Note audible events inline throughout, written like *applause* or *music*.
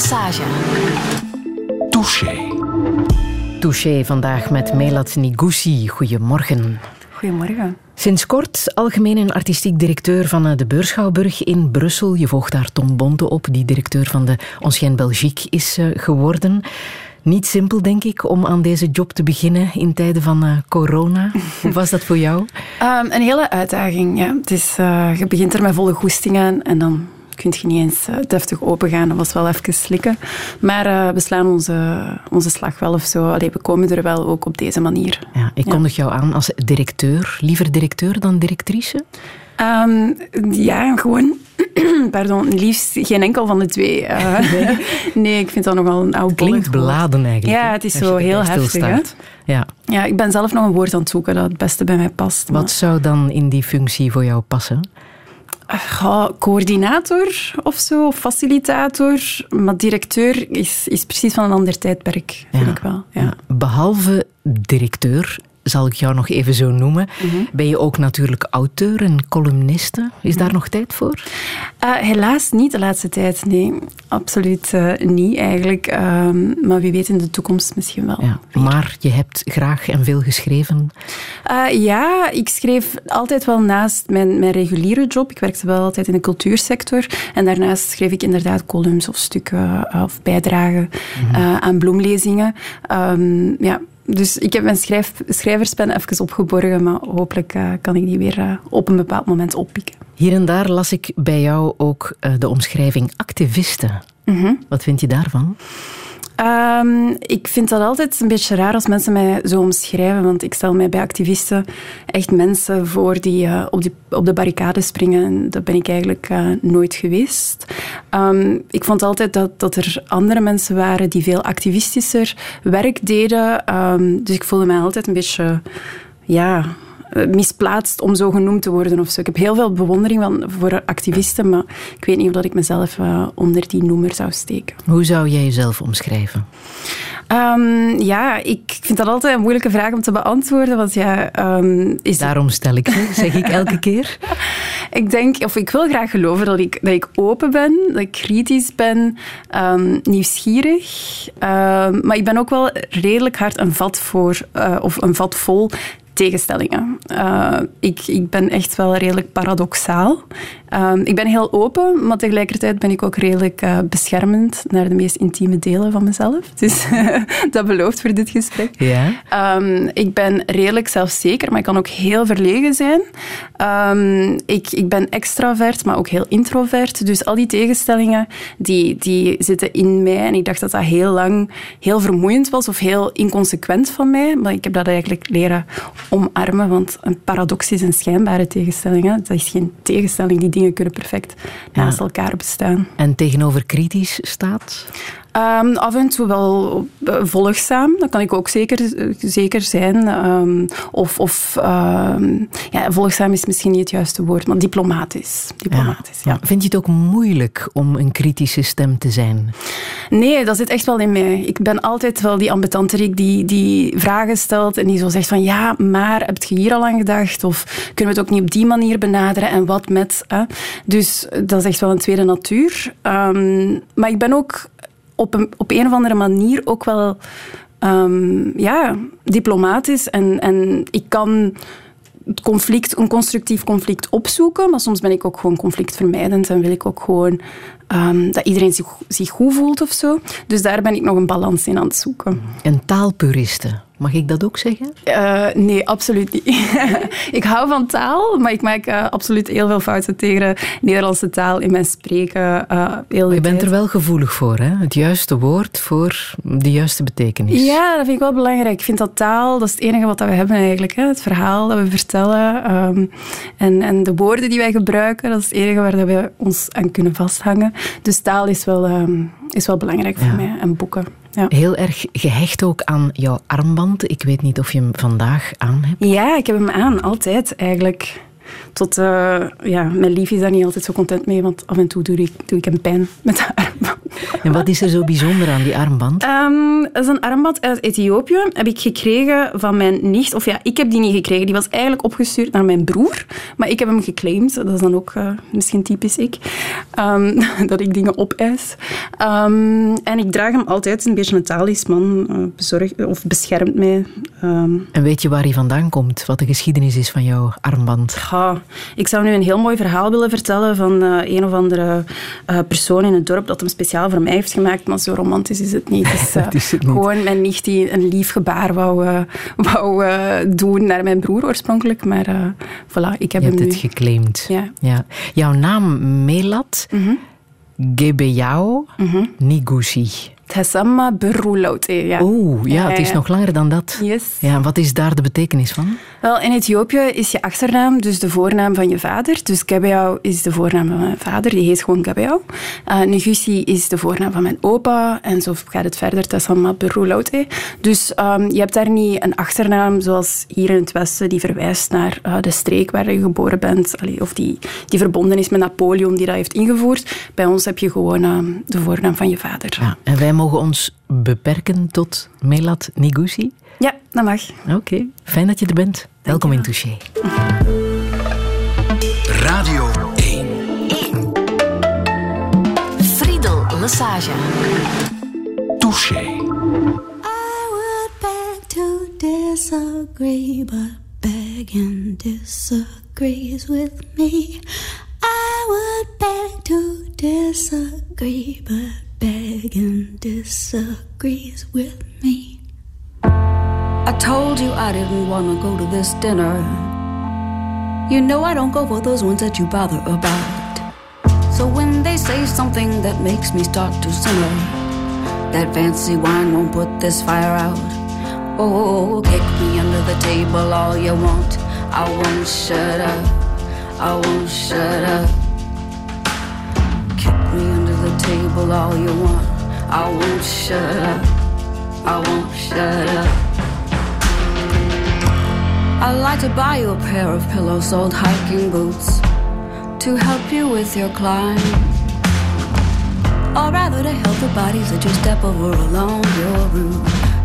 Massage. Touché. Touché vandaag met Melat Nigusi. Goedemorgen. Goedemorgen. Sinds kort algemeen en artistiek directeur van eh, de Beurschouwburg in Brussel. Je volgt daar Tom Bonte op, die directeur van de Ancien Belgique is eh, geworden. Niet simpel, denk ik, om aan deze job te beginnen in tijden van uh, corona. *laughs* Hoe was dat voor jou? Um, een hele uitdaging, ja. Het is, uh, je begint er met volle goesting aan en dan kun je niet eens uh, deftig opengaan. Dat was wel even slikken. Maar we slaan onze, onze slag wel of zo. Allee, we komen er wel ook op deze manier. Ja, ik kondig jou aan als directeur. Liever directeur dan directrice? Um, ja, gewoon *clears throat* Pardon, liefst geen enkel van de twee. Uh, *laughs* nee. *laughs* nee. ik vind dat nogal een oud Klinkt beladen eigenlijk. Ja, het is zo heel heftig. Hè? Ja. ja, ik ben zelf nog een woord aan het zoeken dat het beste bij mij past. Wat maar... zou dan in die functie voor jou passen? Coördinator of zo, of facilitator. Maar directeur is, is precies van een ander tijdperk, vind ja. ik wel. Ja. Behalve directeur zal ik jou nog even zo noemen. Mm -hmm. Ben je ook natuurlijk auteur en columniste? Is daar nog tijd voor? Uh, helaas niet de laatste tijd, nee. Absoluut uh, niet eigenlijk. Uh, maar wie weet in de toekomst misschien wel. Ja, maar je hebt graag en veel geschreven? Uh, ja, ik schreef altijd wel naast mijn, mijn reguliere job. Ik werkte wel altijd in de cultuursector. En daarnaast schreef ik inderdaad columns of stukken of bijdragen mm -hmm. aan bloemlezingen. Um, ja, dus ik heb mijn schrijf, schrijverspen even opgeborgen, maar hopelijk uh, kan ik die weer uh, op een bepaald moment oppikken. Hier en daar las ik bij jou ook uh, de omschrijving activisten. Mm -hmm. Wat vind je daarvan? Um, ik vind dat altijd een beetje raar als mensen mij zo omschrijven, want ik stel mij bij activisten echt mensen voor die uh, op, die, op de barricade springen. En dat ben ik eigenlijk uh, nooit geweest. Um, ik vond altijd dat, dat er andere mensen waren die veel activistischer werk deden. Um, dus ik voelde mij altijd een beetje... Ja, misplaatst om zo genoemd te worden of zo. Ik heb heel veel bewondering van, voor activisten, maar ik weet niet of dat ik mezelf uh, onder die noemer zou steken. Hoe zou jij jezelf omschrijven? Um, ja, ik vind dat altijd een moeilijke vraag om te beantwoorden, want ja... Um, is Daarom stel ik ze, zeg ik elke *laughs* keer. ik denk, of ik wil graag geloven dat ik, dat ik open ben, dat ik kritisch ben, um, nieuwsgierig, maar ik ben ook wel redelijk hard een vat voor, uh, of een vat vol tegenstellingen. Uh, ik, ik ben echt wel redelijk paradoxaal. Uh, ik ben heel open, maar tegelijkertijd ben ik ook redelijk uh, beschermend naar de meest intieme delen van mezelf. *laughs* Dus *laughs* dat belooft voor dit gesprek. Ja. Um, ik ben redelijk zelfzeker, maar ik kan ook heel verlegen zijn. Um, ik, ik ben extravert, maar ook heel introvert. Dus al die tegenstellingen, die, die zitten in mij. En ik dacht dat dat heel lang heel vermoeiend was of heel inconsequent van mij. Maar ik heb dat eigenlijk leren omarmen, want een paradox is een schijnbare tegenstelling. Hè? Dat is geen tegenstelling, die dingen kunnen perfect naast elkaar bestaan. En tegenover kritisch staat? Um, af en toe wel volgzaam, dat kan ik ook zeker, zeker zijn. Um, of of um, ja, volgzaam is misschien niet het juiste woord, maar diplomatisch. diplomatisch ja. Ja. Vind je het ook moeilijk om een kritische stem te zijn? Nee, dat zit echt wel in mij. Ik ben altijd wel die ambetanterik die, die vragen stelt en die zo zegt van ja, maar heb je hier al aan gedacht? Of kunnen we het ook niet op die manier benaderen? En wat met? Hè? Dus dat is echt wel een tweede natuur. maar ik ben ook op een, op een of andere manier ook wel um, ja, diplomatisch. En, en ik kan het conflict, een constructief conflict opzoeken, maar soms ben ik ook gewoon conflictvermijdend en wil ik ook gewoon um, dat iedereen zich, zich goed voelt of zo. Dus daar ben ik nog een balans in aan het zoeken. Een taalpuriste. Mag ik dat ook zeggen? Uh, nee, absoluut niet. *laughs* ik hou van taal, maar ik maak uh, absoluut heel veel fouten tegen de Nederlandse taal in mijn spreken. Uh, heel je bent tijd. er wel gevoelig voor, hè? Het juiste woord voor de juiste betekenis. Ja, dat vind ik wel belangrijk. Ik vind dat taal, dat is het enige wat we hebben eigenlijk. Hè? Het verhaal dat we vertellen um, en, en de woorden die wij gebruiken, dat is het enige waar we ons aan kunnen vasthangen. Dus taal is wel, um, is wel belangrijk voor mij en boeken. Ja. Heel erg gehecht ook aan jouw armband. Ik weet niet of je hem vandaag aan hebt. Ja, ik heb hem aan, altijd eigenlijk. Tot, uh, ja, mijn lief is daar niet altijd zo content mee, want af en toe doe ik, doe ik hem pijn met de armband. *laughs* En wat is er zo bijzonder aan die armband? Um, dat is een armband uit Ethiopië. Heb ik gekregen van mijn nicht. Of ja, ik heb die niet gekregen. Die was eigenlijk opgestuurd naar mijn broer. Maar ik heb hem geclaimd. Dat is dan ook uh, misschien typisch ik. Um, *laughs* dat ik dingen opeis. Um, en ik draag hem altijd. een beetje een talisman. Uh, bezorgd, of beschermt mij. En weet je waar hij vandaan komt? Wat de geschiedenis is van jouw armband? Ja, ik zou nu een heel mooi verhaal willen vertellen van uh, een of andere persoon in het dorp dat hem speciaal voor mij heeft gemaakt. Maar zo romantisch is het niet. *laughs* Dus, uh, is het niet. Gewoon mijn nicht die een lief gebaar wou, uh, wou uh, doen naar mijn broer oorspronkelijk. Maar voilà, ik heb Je hem hebt nu. het geclaimd. Ja. ja. Jouw naam Melat mm -hmm. Mm -hmm. Nigusi. Tessama Berulaute. Ja. Oeh, ja, het is nog langer dan dat. Yes. Ja, wat is daar de betekenis van? Wel, in Ethiopië is je achternaam dus de voornaam van je vader. Dus Gabeau is de voornaam van mijn vader, die heet gewoon Gabeau. Uh, Negusi is de voornaam van mijn opa. En zo gaat het verder, Tessama Berulaute. Dus um, je hebt daar niet een achternaam zoals hier in het Westen, die verwijst naar uh, de streek waar je geboren bent. Allee, of die, die verbonden is met Napoleon, die dat heeft ingevoerd. Bij ons heb je gewoon uh, de voornaam van je vader. Ja, en wij mogen ons beperken tot Melat Nigusi? Ja, dat mag. Oké, okay. fijn dat je er bent. Welkom in Touché. Radio 1. 1. Friedel Lassage. Touché. I would beg to disagree, but begging disagrees with me. I would beg to disagree, but begging disagrees with me. I told you I didn't want to go to this dinner. You know I don't go for those ones that you bother about. So when they say something that makes me start to simmer, that fancy wine won't put this fire out. Oh, kick me under the table all you want. I won't shut up. I won't shut up. Table all you want. I won't shut up. I won't shut up. I'd like to buy you a pair of pillows, old hiking boots to help you with your climb. Or rather to help the bodies that you step over along your route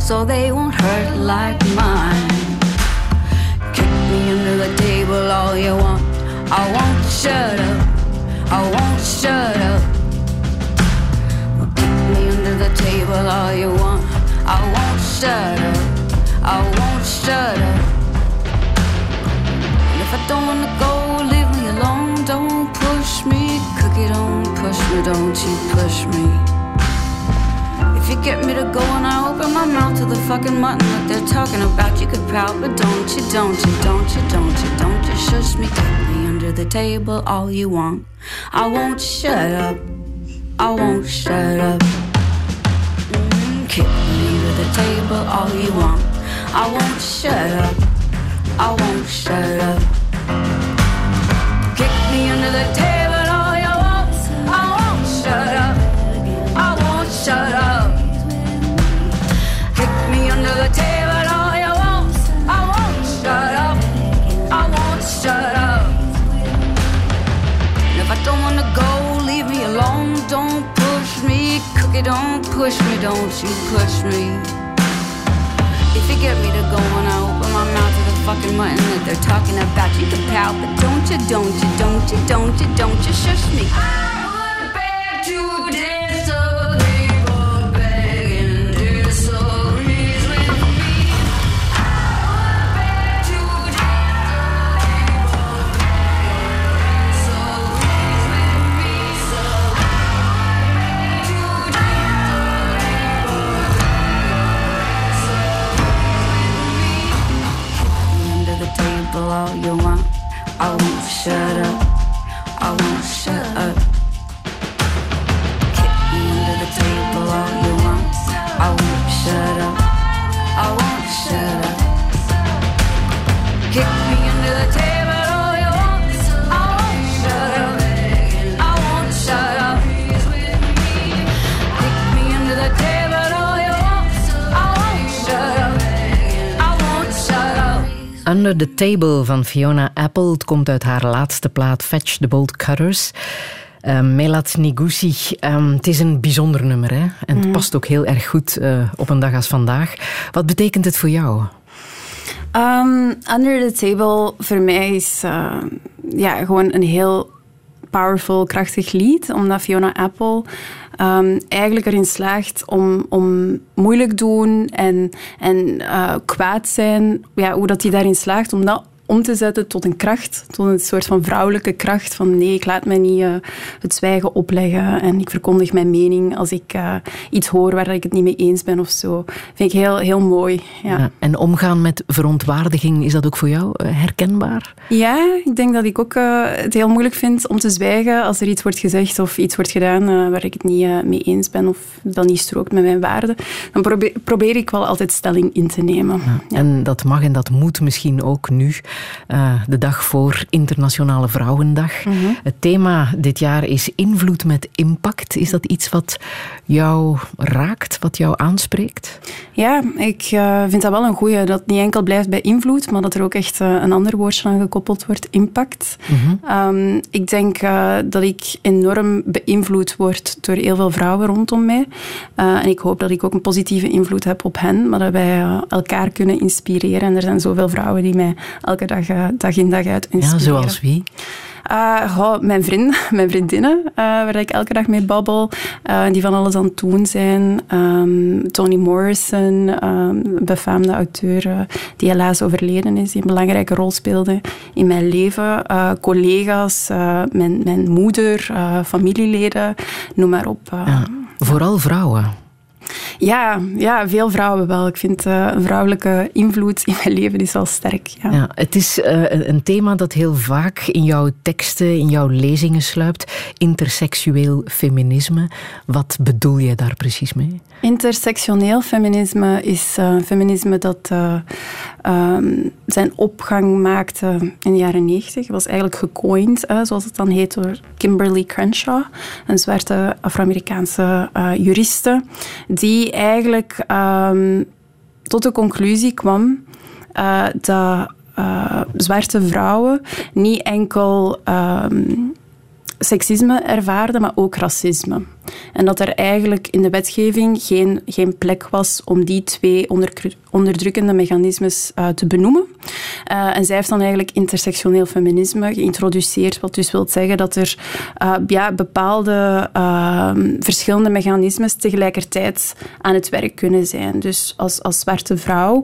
so they won't hurt like mine. Kick me under the table all you want. I won't shut up. I won't shut up. Table all you want. I won't shut up. I won't shut up. And if I don't wanna go, leave me alone. Don't push me, cookie. Don't push me. Don't you push me. If you get me to go and I open my mouth to the fucking mutton that they're talking about, you could pout, but don't you, don't you, don't you, don't you, don't you shush me, kick me under the table all you want. I won't shut up. I won't shut up. Kick me under the table all you want. I won't shut up. I won't shut up. Kick me under the table push me. Don't you push me. If you get me to go and I open my mouth to the fucking mutton that they're talking about, you can pout, but don't you, don't you, don't you, don't you, don't you shush me. Want. I won't shut up. Under the Table van Fiona Apple. Het komt uit haar laatste plaat Fetch the Bolt Cutters. Uh, Melat Nigusi, um, het is een bijzonder nummer hè? en het mm. past ook heel erg goed uh, op een dag als vandaag. Wat betekent het voor jou? Um, Under the Table voor mij is uh, ja, gewoon een heel powerful, krachtig lied, omdat Fiona Apple um, eigenlijk erin slaagt om, om moeilijk doen en, en uh, kwaad zijn, ja, hoe dat hij daarin slaagt om dat om te zetten tot een kracht, tot een soort van vrouwelijke kracht. Van nee, ik laat mij niet uh, het zwijgen opleggen en ik verkondig mijn mening als ik uh, iets hoor waar ik het niet mee eens ben of zo. Vind ik heel, heel mooi. Ja. ja en omgaan met verontwaardiging, is dat ook voor jou uh, herkenbaar? Ja, ik denk dat ik ook het heel moeilijk vind om te zwijgen als er iets wordt gezegd of iets wordt gedaan waar ik het niet mee eens ben of dat niet strookt met mijn waarden. Dan probeer, probeer ik wel altijd stelling in te nemen. Ja. En dat mag en dat moet misschien ook nu. Uh, de dag voor Internationale Vrouwendag. Mm -hmm. Het thema dit jaar is invloed met impact. Is dat iets wat jou raakt, wat jou aanspreekt? Ja, ik uh, vind dat wel een goeie. Dat niet enkel blijft bij invloed, maar dat er ook echt uh, een ander woordje aan gekoppeld wordt, impact. Mm -hmm. um, ik denk dat ik enorm beïnvloed word door heel veel vrouwen rondom mij. en ik hoop dat ik ook een positieve invloed heb op hen, maar dat wij elkaar kunnen inspireren. En er zijn zoveel vrouwen die mij elke dag, eh, dag in dag uit inspireren. Ja, zoals wie? Uh, mijn, vrienden, *laughs* mijn vriendinnen, uh, waar ik elke dag mee babbel, uh, die van alles aan het doen zijn. Um, Toni Morrison, um, befaamde auteur die helaas overleden is, die een belangrijke rol speelde in mijn leven. collega's, mijn, mijn moeder, familieleden, noem maar op. Ja, vooral vrouwen. Ja, ja, veel vrouwen wel. Ik vind uh, een vrouwelijke invloed in mijn leven is wel sterk. Ja. ja het is uh, een thema dat heel vaak in jouw teksten, in jouw lezingen sluipt. Interseksueel feminisme. Wat bedoel je daar precies mee? Intersectioneel feminisme is uh, feminisme dat um, zijn opgang maakte in de jaren negentig. was eigenlijk gecoind, zoals het dan heet, door Kimberly Crenshaw, een zwarte Afro-Amerikaanse juriste die eigenlijk um, tot de conclusie kwam dat zwarte vrouwen niet enkel um, seksisme ervaarden, maar ook racisme. En dat er eigenlijk in de wetgeving geen, geen plek was om die twee onderdrukkende mechanismes uh, te benoemen. Uh, en zij heeft dan eigenlijk intersectioneel feminisme geïntroduceerd, wat dus wil zeggen dat er uh, ja, bepaalde ehm, verschillende mechanismes tegelijkertijd aan het werk kunnen zijn. Dus als, als zwarte vrouw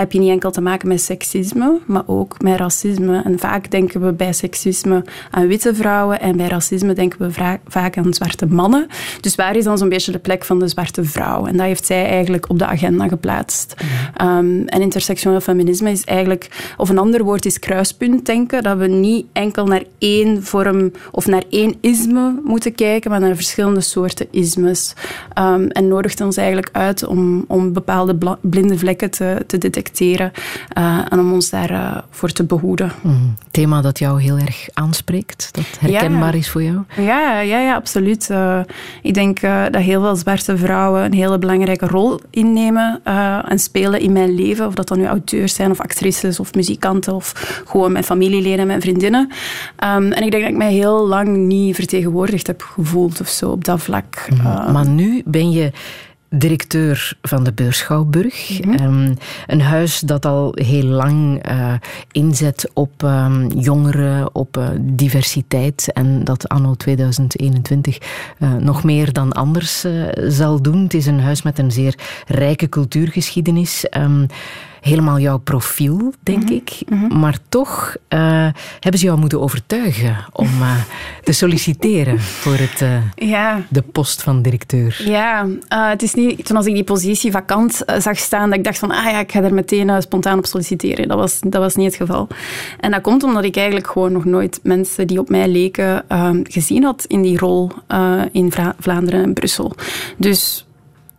heb je niet enkel te maken met seksisme, maar ook met racisme. En vaak denken we bij seksisme aan witte vrouwen en bij racisme denken we vaak aan zwarte mannen. Dus waar is dan zo'n beetje de plek van de zwarte vrouw? En dat heeft zij eigenlijk op de agenda geplaatst. Um, en intersectioneel feminisme is eigenlijk, of een ander woord is kruispunt denken, dat we niet enkel naar één vorm of naar één isme moeten kijken, maar naar verschillende soorten ismes. Um, en nodigt ons eigenlijk uit om, om bepaalde blinde vlekken te, te detecteren uh, en om ons daarvoor uh, voor te behoeden. Mm. Thema dat jou heel erg aanspreekt, dat herkenbaar ja. is voor jou? Ja, ja, ja absoluut. Uh, ik denk uh, dat heel veel zwarte vrouwen een hele belangrijke rol innemen uh, en spelen in mijn leven. Of dat dan nu auteurs zijn, of actrices, of muzikanten, of gewoon mijn familieleden, mijn vriendinnen. Um, en ik denk dat ik mij heel lang niet vertegenwoordigd heb gevoeld of zo op dat vlak. Mm, maar nu ben je directeur van de Beurschouwburg. Mm -hmm. um, een huis dat al heel lang uh, inzet op um, jongeren, op uh, diversiteit en dat anno 2021 uh, nog meer dan anders zal doen. Het is een huis met een zeer rijke cultuurgeschiedenis. Um, helemaal jouw profiel, denk mm-hmm. ik. Mm-hmm. Maar toch uh, hebben ze jou moeten overtuigen om uh, te solliciteren voor het, uh, ja. de post van directeur. Ja, het is niet toen als ik die positie vakant zag staan dat ik dacht van ah ja, ik ga er meteen spontaan op solliciteren. Dat was, dat was niet het geval. En dat komt omdat ik eigenlijk gewoon nog nooit mensen die op mij leken gezien had in die rol in Vla Vlaanderen en Brussel. Dus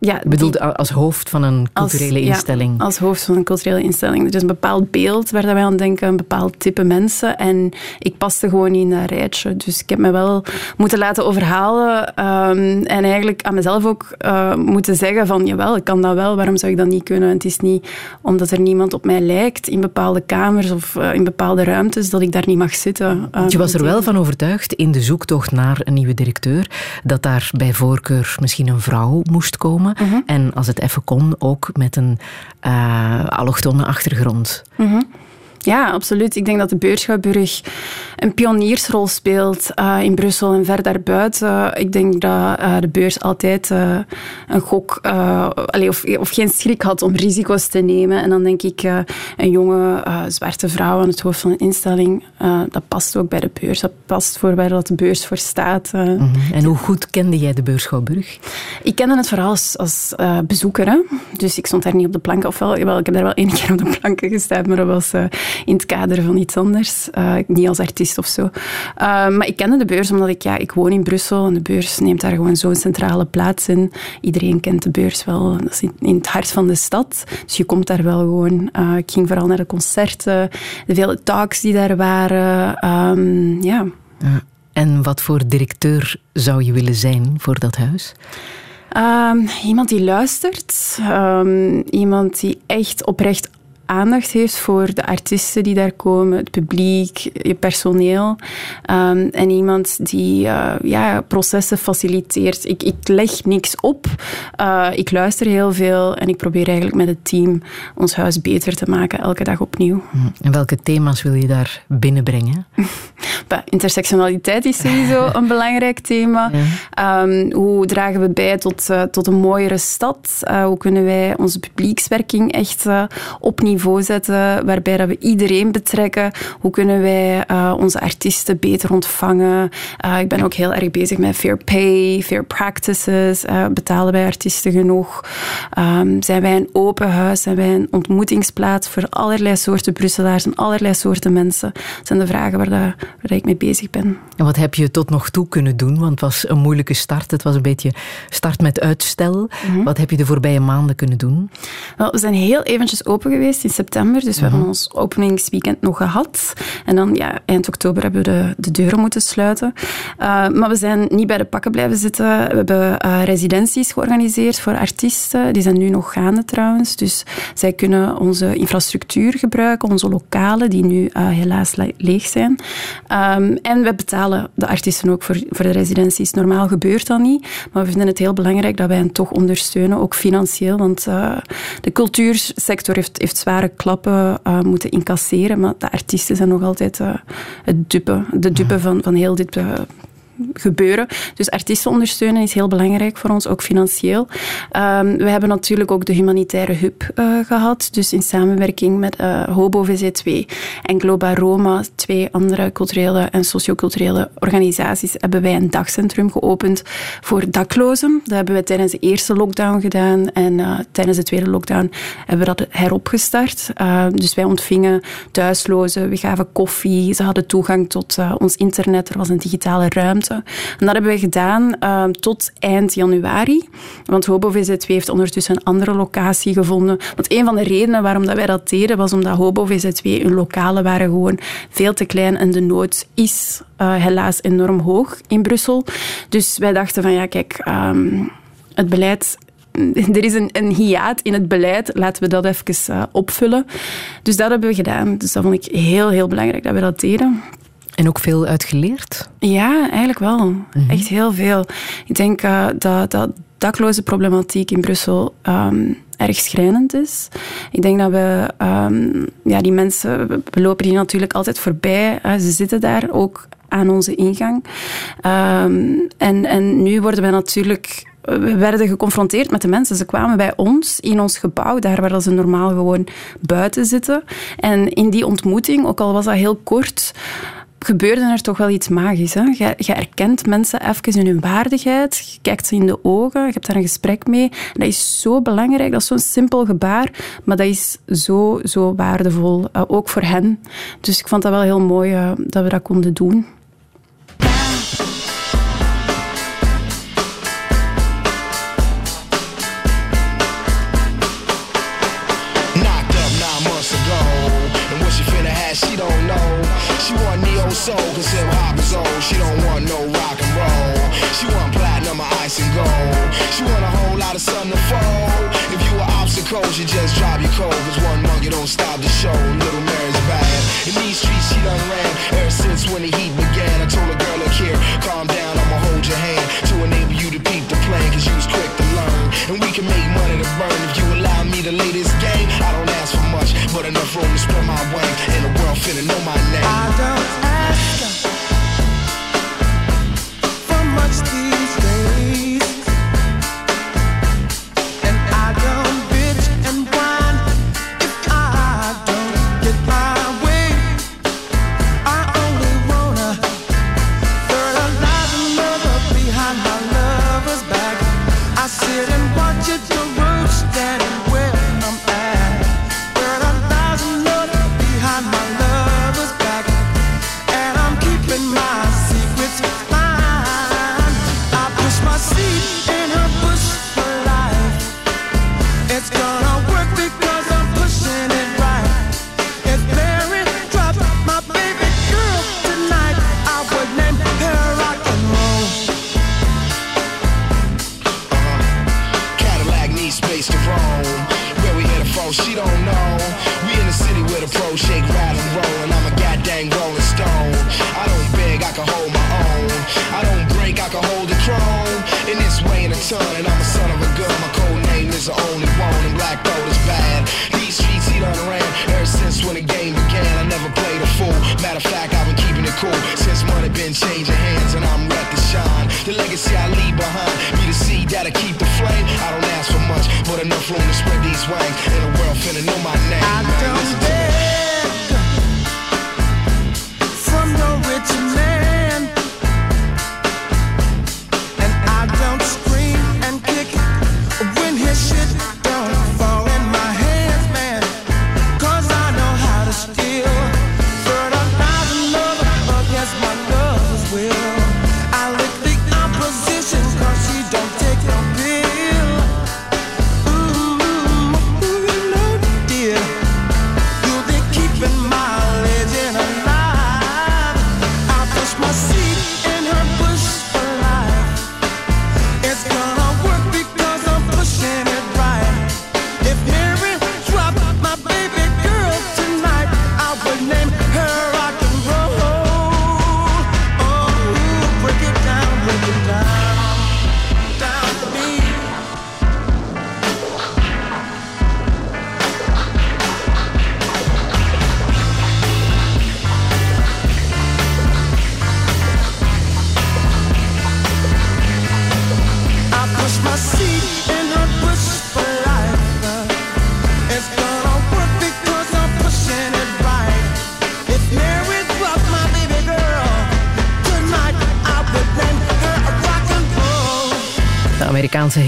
Ja, bedoel, als hoofd van een culturele als, instelling. Ja, als hoofd van een culturele instelling. Is een bepaald beeld waar wij aan denken, een bepaald type mensen. En ik paste gewoon niet in dat rijtje. Dus ik heb me wel moeten laten overhalen. ehm, en eigenlijk aan mezelf ook eh, moeten zeggen van, jawel, ik kan dat wel. Waarom zou ik dat niet kunnen? Het is niet omdat er niemand op mij lijkt in bepaalde kamers of eh, in bepaalde ruimtes dat ik daar niet mag zitten. Eh, Je was er wel van overtuigd in de zoektocht naar een nieuwe directeur dat daar bij voorkeur misschien een vrouw moest komen. Mhm. En als het even kon, ook met een eh allochtone achtergrond. Ja, absoluut. Ik denk dat de Beurschouwburg een pioniersrol speelt eh, in Brussel en ver daarbuiten. Ik denk dat eh, de beurs altijd eh, een gok, allee, of, of geen schrik had om risico's te nemen. En dan denk ik, een jonge zwarte vrouw aan het hoofd van een instelling, dat past ook bij de beurs. Dat past voor waar dat de beurs voor staat. Mhm. En hoe goed kende jij de Beurschouwburg? Ik kende het vooral als, als bezoeker. Hè? Dus ik stond daar niet op de planken. Ofwel, ik heb daar wel één keer op de planken gestaan, maar dat was in het kader van iets anders. Eh, niet als artiest of zo. Eh, maar ik kende de beurs omdat ik, ja, ik woon in Brussel en de beurs neemt daar gewoon zo'n centrale plaats in. Iedereen kent de beurs wel. Dat is in, in het hart van de stad. Dus je komt daar wel gewoon. Eh, ik ging vooral naar de concerten, de vele talks die daar waren. Ehm, ja. Ja. En wat voor directeur zou je willen zijn voor dat huis? Ehm, iemand die luistert. Ehm, iemand die echt oprecht aandacht heeft voor de artiesten die daar komen, het publiek, je personeel. Ehm, en iemand die eh, ja, processen faciliteert. Ik, ik leg niks op. Eh, ik luister heel veel en ik probeer eigenlijk met het team ons huis beter te maken, elke dag opnieuw. Hm. En welke thema's wil je daar binnenbrengen? *laughs* Bah, intersectionaliteit is sowieso *laughs* een belangrijk thema. Ehm, hoe dragen we bij tot, eh, tot een mooiere stad? Hoe kunnen wij onze publiekswerking echt op niveau zetten, waarbij dat we iedereen betrekken? Hoe kunnen wij eh, onze artiesten beter ontvangen? Eh, ik ben ook heel erg bezig met fair pay, fair practices. Eh, betalen wij artiesten genoeg? Ehm, zijn wij een open huis? Zijn wij een ontmoetingsplaats voor allerlei soorten Brusselaars en allerlei soorten mensen? Dat zijn de vragen waar, dat, waar ik mee bezig ben. En wat heb je tot nog toe kunnen doen? Want het was een moeilijke start. Het was een beetje start met uitstel. Wat heb je de voorbije maanden kunnen doen? Wel, we zijn heel eventjes open geweest in september, dus we hebben ons openingsweekend nog gehad. En dan ja, eind oktober hebben we de, de deuren moeten sluiten. Uh, maar we zijn niet bij de pakken blijven zitten. We hebben uh, residenties georganiseerd voor artiesten. Die zijn nu nog gaande trouwens. Dus zij kunnen onze infrastructuur gebruiken, onze lokalen, die nu uh, helaas le leeg zijn. Um, en we betalen de artiesten ook voor, voor de residenties. Normaal gebeurt dat niet, maar we vinden het heel belangrijk dat wij hen toch ondersteunen, ook financieel. Want de cultuursector heeft, heeft zware klappen moeten incasseren, maar de artiesten zijn nog altijd het dupe, de dupe van, van heel dit gebeuren. Dus artiesten ondersteunen is heel belangrijk voor ons, ook financieel. Um, we hebben natuurlijk ook de humanitaire hub uh, gehad, dus in samenwerking met uh, Hobo VZ2 en Globa Roma, twee andere culturele en socioculturele organisaties, hebben wij een dagcentrum geopend voor daklozen. Dat hebben we tijdens de eerste lockdown gedaan en uh, tijdens de tweede lockdown hebben we dat heropgestart. dus wij ontvingen thuislozen, we gaven koffie, ze hadden toegang tot ons internet, er was een digitale ruimte. En dat hebben we gedaan uh, tot eind januari. Want Hobo VZ2 heeft ondertussen een andere locatie gevonden. Want een van de redenen waarom dat wij dat deden, was omdat Hobo VZ2 hun lokalen waren gewoon veel te klein en de nood is uh, helaas enorm hoog in Brussel. Dus wij dachten van ja, kijk, um, het beleid *laughs* er is een, een hiaat in het beleid, laten we dat even uh, opvullen. Dus dat hebben we gedaan. Dus dat vond ik heel, heel belangrijk dat we dat deden. En ook veel uitgeleerd? Ja, eigenlijk wel. Mm -hmm. Echt heel veel. Ik denk uh, dat, dat dakloze problematiek in Brussel um, erg schrijnend is. Ik denk dat we, um, ja, die mensen, we lopen die natuurlijk altijd voorbij. Uh, ze zitten daar ook aan onze ingang. Um, en, en nu worden we natuurlijk we werden geconfronteerd met de mensen. Ze kwamen bij ons in ons gebouw, daar waar ze normaal gewoon buiten zitten. En in die ontmoeting, ook al was dat heel kort, gebeurde er toch wel iets magisch. Hè? Je, erkent mensen even in hun waardigheid, je kijkt ze in de ogen, je hebt daar een gesprek mee. Dat is zo belangrijk, dat is zo'n simpel gebaar, maar dat is zo, zo waardevol, uh, ook voor hen. Dus ik vond dat wel heel mooi uh, dat we dat konden doen. Soul, cause hip hop is old. She don't want no rock and roll. She want platinum or ice and gold. She want a whole lot of sun to fold. If you were obstacles, you just drop your cold. Cause one monkey don't stop the show. Little Mary's bad. In these streets, she done ran ever since when the heat began. I told a girl, look here, calm down, I'ma hold your hand to enable you to peep the plan. Cause you was quick to learn. And we can make money to burn if you allow me to lay this game. I don't ask for much, but enough room to spread my wings. And the world finna know my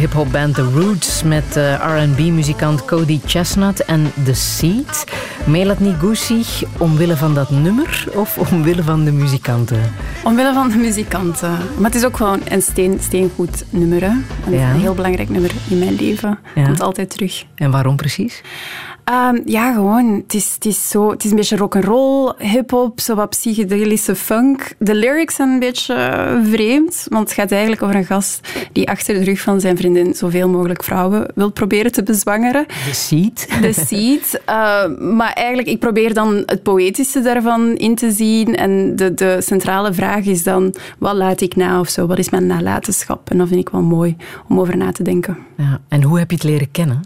Amerikaanse hip-hopband The Roots met eh, RB-muzikant Cody Chestnut en The Seed. Melanie Gussi, omwille van dat nummer of omwille van de muzikanten? Omwille van de muzikanten. Maar het is ook gewoon een steen, steengoed nummer. Hè? Een Ja. heel belangrijk nummer in mijn leven. Ja. Komt altijd terug. En waarom precies? Ehm, ja, gewoon. Het is, het, is zo, het is een beetje rock'n'roll, hip-hop, zo wat psychedelische funk. De lyrics zijn een beetje vreemd, want het gaat eigenlijk over een gast die achter de rug van zijn vriendin zoveel mogelijk vrouwen wil proberen te bezwangeren. The Seed. De seed. *laughs* Eh, maar eigenlijk, ik probeer dan het poëtische daarvan in te zien. En de, de centrale vraag is dan, wat laat ik na of zo? Wat is mijn nalatenschap? En dat vind ik wel mooi om over na te denken. Ja. En hoe heb je het leren kennen?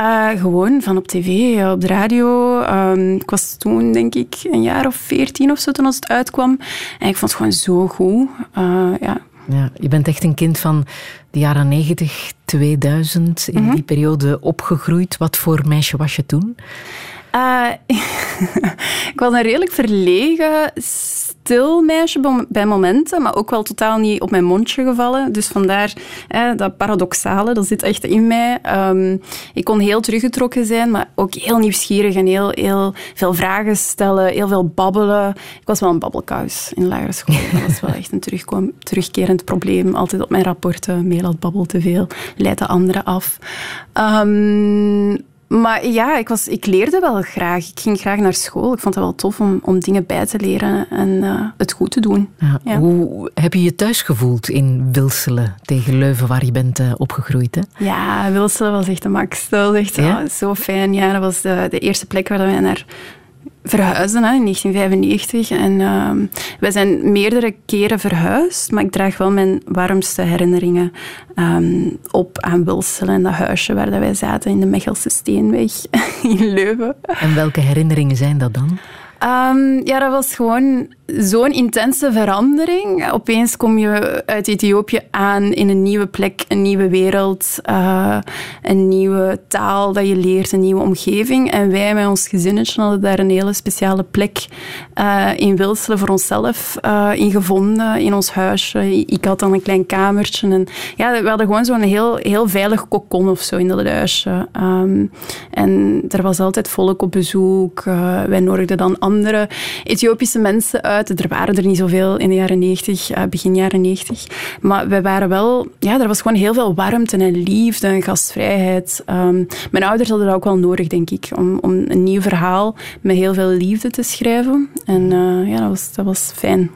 Eh, gewoon van op tv, ja, op de radio. Ehm, ik was toen, denk ik, een jaar of veertien of zo toen als het uitkwam. En ik vond het gewoon zo goed. Eh, ja. Ja, je bent echt een kind van de jaren 90, 2000, in die periode opgegroeid. Wat voor meisje was je toen? Eh, *laughs* ik was een redelijk verlegen, stil meisje bij- momenten, maar ook wel totaal niet op mijn mondje gevallen. Dus vandaar eh, dat paradoxale, dat zit echt in mij. Ehm, ik kon heel teruggetrokken zijn, maar ook heel nieuwsgierig en heel, heel veel vragen stellen, heel veel babbelen. Ik was wel een babbelkous in de lagere school. *laughs* Dat was wel echt een terugkwam, terugkerend probleem. Altijd op mijn rapporten, Melat babbelt te veel, leidt de anderen af. Ehm, Maar ja, ik, was, ik leerde wel graag. Ik ging graag naar school. Ik vond het wel tof om, om dingen bij te leren en eh, het goed te doen. Ja. Ja. Hoe heb je je thuis gevoeld in Wilselen tegen Leuven, waar je bent eh, opgegroeid? Hè? Ja, Wilselen was echt de max. Dat was echt Ja? zo fijn. Ja, dat was de, de eerste plek waar wij naar verhuisden hè, in 1995. En ehm, wij zijn meerdere keren verhuisd, maar ik draag wel mijn warmste herinneringen ehm, op aan Wilselen en dat huisje waar dat wij zaten in de Mechelse Steenweg *laughs* in Leuven. En welke herinneringen zijn dat dan? Ehm, ja, dat was gewoon zo'n intense verandering. Opeens kom je uit Ethiopië aan in een nieuwe plek, een nieuwe wereld, eh, een nieuwe taal dat je leert, een nieuwe omgeving. En wij met ons gezinnetje hadden daar een hele speciale plek eh, in Wilselen voor onszelf eh, in gevonden, in ons huisje. Ik had dan een klein kamertje. En, ja, we hadden gewoon zo'n heel, heel veilig kokon of zo in dat huisje. Ehm, en er was altijd volk op bezoek. Wij nodigden dan andere Ethiopische mensen uit. Er waren er niet zoveel in de jaren 90, eh, begin jaren 90. Maar wij waren wel... Ja, er was gewoon heel veel warmte en liefde en gastvrijheid. Ehm, mijn ouders hadden dat ook wel nodig, denk ik, om, om een nieuw verhaal met heel veel liefde te schrijven. En eh, ja, dat was, dat was fijn.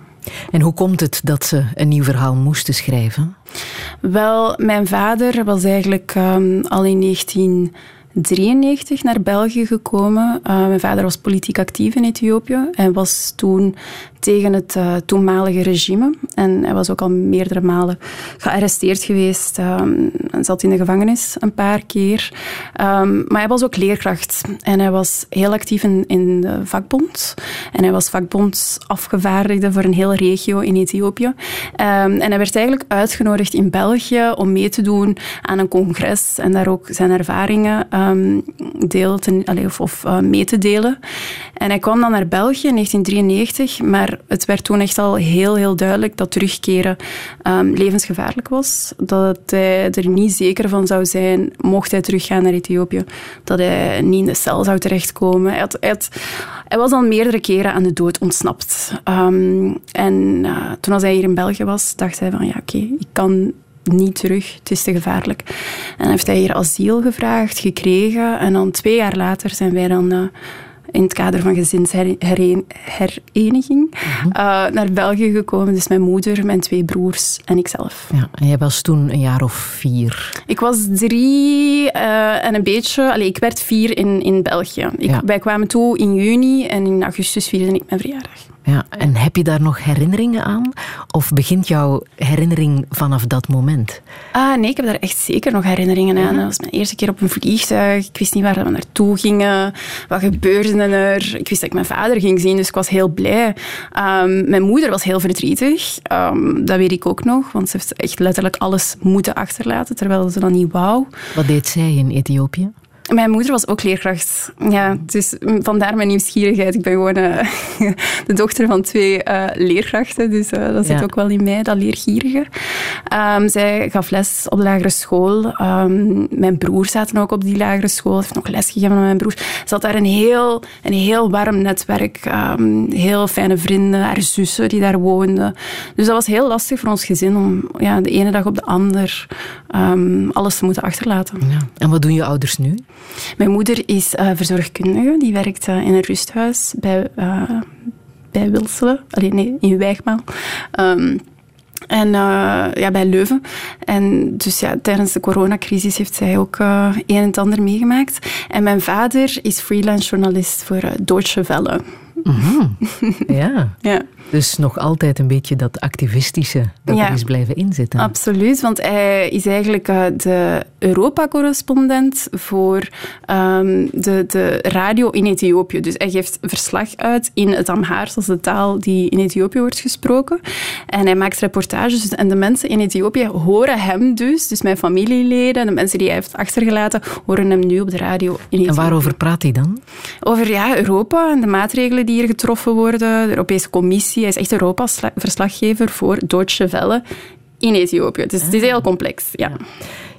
En hoe komt het dat ze een nieuw verhaal moesten schrijven? Wel, mijn vader was eigenlijk ehm, al in 1993 naar België gekomen. Uh, mijn vader was politiek actief in Ethiopië en was toen tegen het uh, toenmalige regime. En hij was ook al meerdere malen gearresteerd geweest um, en zat in de gevangenis een paar keer. Um, maar hij was ook leerkracht en hij was heel actief in, in de vakbond. En hij was vakbondsafgevaardigde voor een hele regio in Ethiopië. Um, en hij werd eigenlijk uitgenodigd in België om mee te doen aan een congres en daar ook zijn ervaringen deel te, of, of uh, mee te delen. En hij kwam dan naar België in 1993, maar het werd toen echt al heel, heel duidelijk dat terugkeren um, levensgevaarlijk was. Dat hij er niet zeker van zou zijn, mocht hij teruggaan naar Ethiopië, dat hij niet in de cel zou terechtkomen. Hij, hij, was al meerdere keren aan de dood ontsnapt. Um, en uh, toen als hij hier in België was, dacht hij van ja, oké, ik kan niet terug, het is te gevaarlijk. En heeft hij hier asiel gevraagd, gekregen. En dan twee jaar later zijn wij dan... Uh, in het kader van gezinshereniging uh, naar België gekomen. Dus mijn moeder, mijn twee broers en ikzelf. Ja, en jij was toen een jaar of vier? Ik was drie uh, en een beetje... Allee, ik werd vier in, in België. Ik, ja. Wij kwamen toe in juni en in augustus vierde ik mijn verjaardag. Ja, en heb je daar nog herinneringen aan? Of begint jouw herinnering vanaf dat moment? Ah, nee, ik heb daar echt zeker nog herinneringen aan. Dat was mijn eerste keer op een vliegtuig. Ik wist niet waar we naartoe gingen. Wat gebeurde er? Ik wist dat ik mijn vader ging zien, dus ik was heel blij. Um, mijn moeder was heel verdrietig. Um, dat weet ik ook nog, want ze heeft echt letterlijk alles moeten achterlaten, terwijl ze dat niet wou. Wat deed zij in Ethiopië? Mijn moeder was ook leerkracht. Ja, dus vandaar mijn nieuwsgierigheid. Ik ben gewoon uh, *laughs* de dochter van twee uh, leerkrachten, dus uh, dat zit ja. ook wel in mij, dat leergierige. Um, zij gaf les op de lagere school. Um, mijn broer zaten ook op die lagere school. heeft nog les gegeven aan mijn broer. Ze had daar een heel, een heel warm netwerk. Um, heel fijne vrienden, haar zussen die daar woonden. Dus dat was heel lastig voor ons gezin om ja, de ene dag op de ander alles te moeten achterlaten. Ja. En wat doen je ouders nu? Mijn moeder is uh, verzorgkundige. Die werkt uh, in een rusthuis bij, uh, bij Wilselen. Allee, nee, in Wijgmaal. Um, en ja, bij Leuven. En dus ja, tijdens de coronacrisis heeft zij ook een en het ander meegemaakt. En mijn vader is freelance journalist voor Deutsche Welle. Mm-hmm. *laughs* Ja. ja. Dus nog altijd een beetje dat activistische dat ja, er is blijven inzitten. Absoluut, want hij is eigenlijk uh, de Europa-correspondent voor um, de, de radio in Ethiopië. Dus hij geeft verslag uit in het Amhaars, is de taal die in Ethiopië wordt gesproken. En hij maakt reportages en de mensen in Ethiopië horen hem dus, dus mijn familieleden, de mensen die hij heeft achtergelaten, horen hem nu op de radio in Ethiopië. En waarover praat hij dan? Over ja, Europa en de maatregelen die hier getroffen worden, de Europese Commissie. Hij is echt Europa-verslaggever voor Deutsche Welle in Ethiopië. Dus het is heel complex, ja. ja.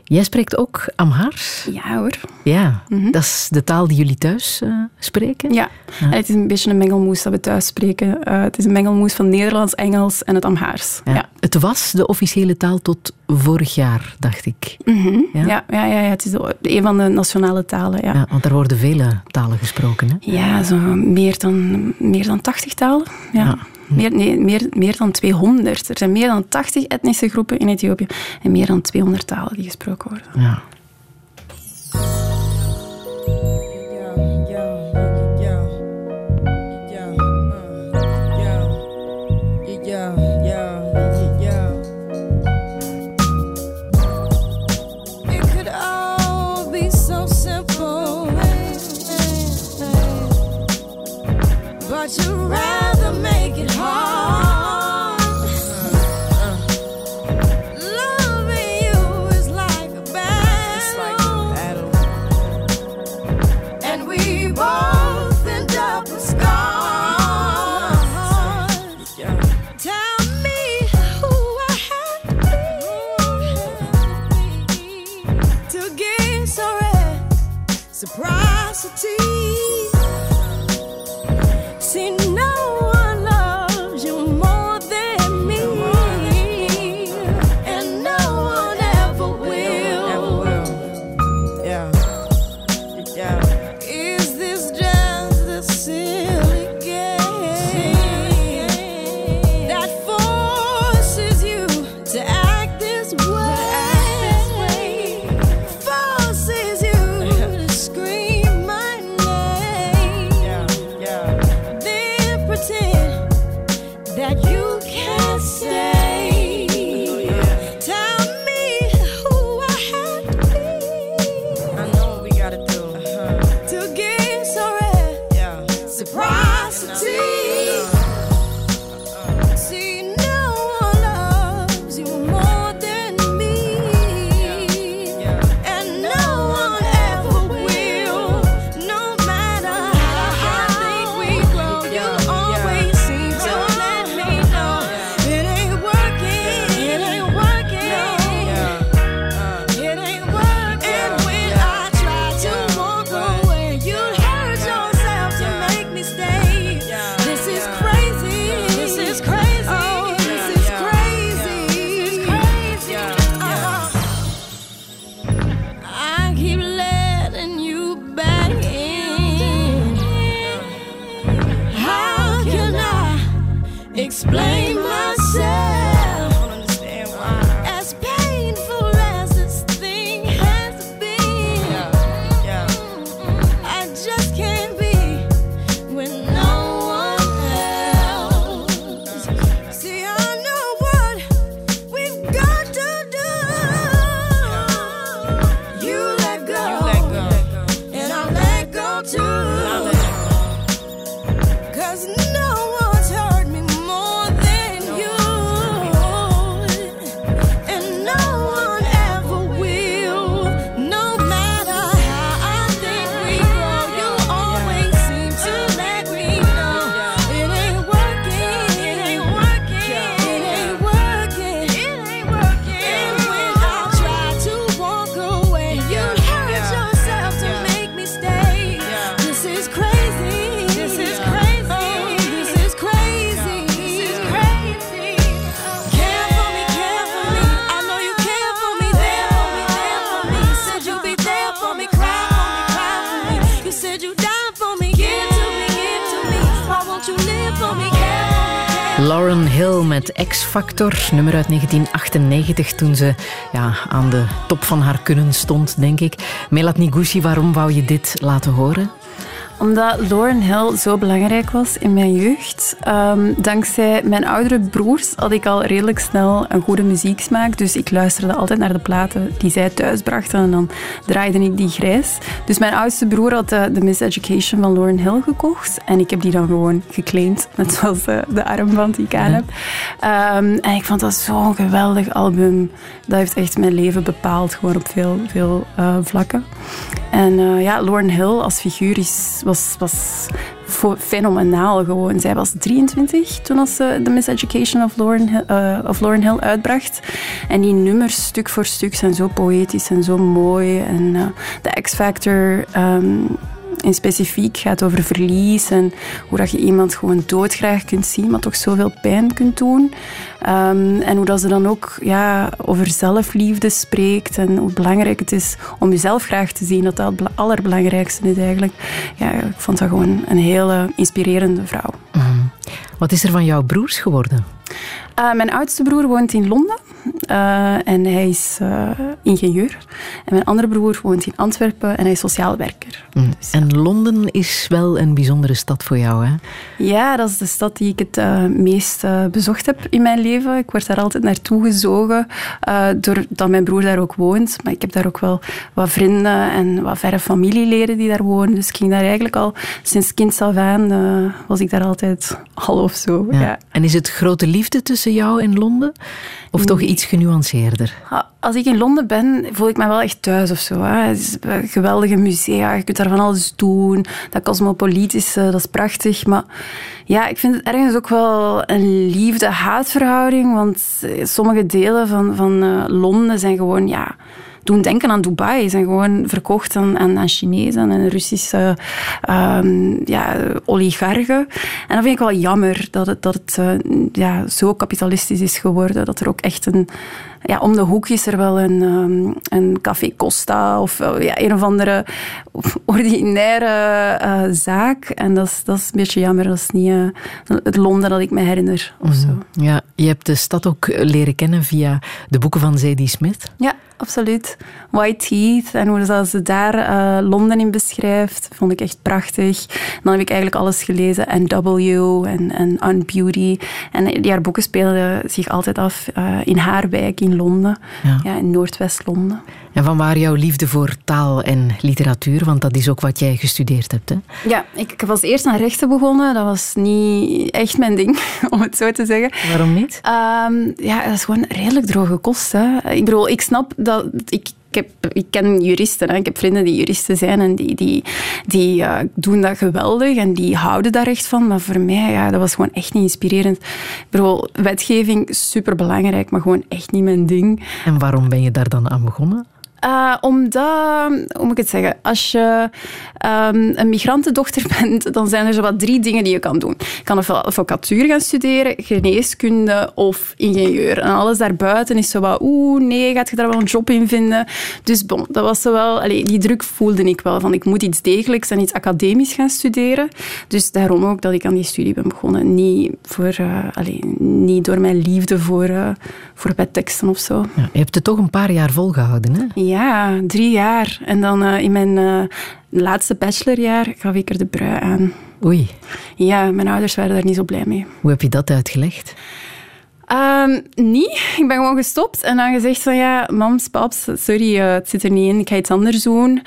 Jij spreekt ook Amhars? Ja hoor. Ja, mm-hmm. dat is de taal die jullie thuis uh, spreken? Ja. En het is een beetje een mengelmoes dat we thuis spreken. Uh, het is een mengelmoes van Nederlands, Engels en het Amhaars. Ja. ja. Het was de officiële taal tot vorig jaar, dacht ik. Mhm. Ja? Ja, ja, ja, ja, het is een van de nationale talen. Ja, Ja, want er worden vele talen gesproken. Hè? ja zo meer, dan, meer dan 80 talen. Ja. Meer, nee, meer, meer dan 200. Er zijn meer dan 80 etnische groepen in Ethiopië en meer dan 200 talen die gesproken worden. Ja. Lauren Hill met X Factor, nummer uit 1998, toen ze ja, aan de top van haar kunnen stond, denk ik. Melat Niguchi, waarom wou je dit laten horen? Omdat Lauren Hill zo belangrijk was in mijn jeugd. Ehm, dankzij mijn oudere broers had ik al redelijk snel een goede muzieksmaak. Dus ik luisterde altijd naar de platen die zij thuis brachten. En dan draaide ik die grijs. Dus mijn oudste broer had de, de Miss Education van Lauren Hill gekocht. En ik heb die dan gewoon geclaimd. Net zoals eh, de armband die ik aan heb. Ehm, en ik vond dat zo'n geweldig album. Dat heeft echt mijn leven bepaald. Gewoon op veel, veel eh, vlakken. En eh, ja, Lauren Hill als figuur is, was, was fenomenaal gewoon. Zij was 23 toen als ze The Miseducation of Lauren, eh, of Lauren Hill uitbracht. En die nummers stuk voor stuk zijn zo poëtisch en zo mooi. En eh, de X-Factor... ehm, in specifiek gaat over verlies en hoe dat je iemand gewoon doodgraag kunt zien, maar toch zoveel pijn kunt doen. Ehm, en hoe dat ze dan ook ja, over zelfliefde spreekt en hoe belangrijk het is om jezelf graag te zien. Dat dat het bela- allerbelangrijkste is eigenlijk. Ja, ik vond dat gewoon een hele inspirerende vrouw. Wat is er van jouw broers geworden? Uh, mijn oudste broer woont in Londen uh, en hij is uh, ingenieur. En mijn andere broer woont in Antwerpen en hij is sociaal werker. Mm. Dus, en Londen is wel een bijzondere stad voor jou, hè? Ja, dat is de stad die ik het meest bezocht heb in mijn leven. Ik word daar altijd naartoe gezogen, doordat mijn broer daar ook woont. Maar ik heb daar ook wel wat vrienden en wat verre familieleden die daar wonen. Dus ik ging daar eigenlijk al sinds kind af aan, was ik daar altijd al of zo. Ja. Ja. En is het grote liefde tussen jou en Londen? Of Mm. toch iets genuanceerder? Als ik in Londen ben, voel ik me wel echt thuis of zo. Hè. Het is een geweldige musea, je kunt daar van alles doen. Dat cosmopolitische, dat is prachtig. Maar ja, ik vind het ergens ook wel een liefde-haatverhouding. Want sommige delen van, van uh, Londen zijn gewoon, ja doen denken aan Dubai. zijn gewoon verkocht aan, aan, aan Chinezen en Russische um, ja, oligarchen. En dat vind ik wel jammer dat het, dat het uh, ja, zo kapitalistisch is geworden. Dat er ook echt een... Ja, om de hoek is er wel een, um, een Café Costa of uh, ja, een of andere ordinaire uh, zaak. En dat is, dat is een beetje jammer. Dat is niet uh, het Londen dat ik me herinner. Of zo. Mm -hmm. Ja, je hebt de stad ook leren kennen via de boeken van Zadie Smith. Ja, absoluut. White Teeth en hoe ze daar uh, Londen in beschrijft, vond ik echt prachtig. Dan heb ik eigenlijk alles gelezen. En W en, en Unbeauty. En die haar boeken speelden zich altijd af uh, in haar wijk in Londen. Ja. ja in Noordwest-Londen. En van waar jouw liefde voor taal en literatuur? Want dat is ook wat jij gestudeerd hebt, hè? Ja, ik, was eerst aan rechten begonnen. Dat was niet echt mijn ding, *laughs* om het zo te zeggen. Waarom niet? Um, ja, dat is gewoon redelijk droge kost. Hè. Ik bedoel, ik snap dat... Ik, ik, heb, ik ken juristen, hè. ik heb vrienden die juristen zijn en die, die, die uh, doen dat geweldig en die houden daar echt van. Maar voor mij, ja, dat was gewoon echt niet inspirerend. Ik bedoel, wetgeving, superbelangrijk, maar gewoon echt niet mijn ding. En waarom ben je daar dan aan begonnen? Uh, omdat, hoe moet ik het zeggen, als je um, een migrantendochter *laughs* bent, dan zijn er zo wat drie dingen die je kan doen. Je kan ofwel advocatuur gaan studeren, geneeskunde of ingenieur. En alles daarbuiten is zo wat, oeh, nee, gaat je daar wel een job in vinden? Dus bon, dat was zo wel, die druk voelde ik wel, van ik moet iets degelijks en iets academisch gaan studeren. Dus daarom ook dat ik aan die studie ben begonnen. Niet, voor, uh, niet door mijn liefde voor, uh, voor bedteksten of zo. Ja, je hebt het toch een paar jaar volgehouden, hè? Ja, drie jaar. En dan uh, in mijn uh, laatste bachelorjaar gaf ik er de brui aan. Oei. Ja, mijn ouders waren daar niet zo blij mee. Hoe heb je dat uitgelegd? Um, niet. Ik ben gewoon gestopt en dan gezegd van ja, mams, paps, sorry, uh, het zit er niet in, ik ga iets anders doen.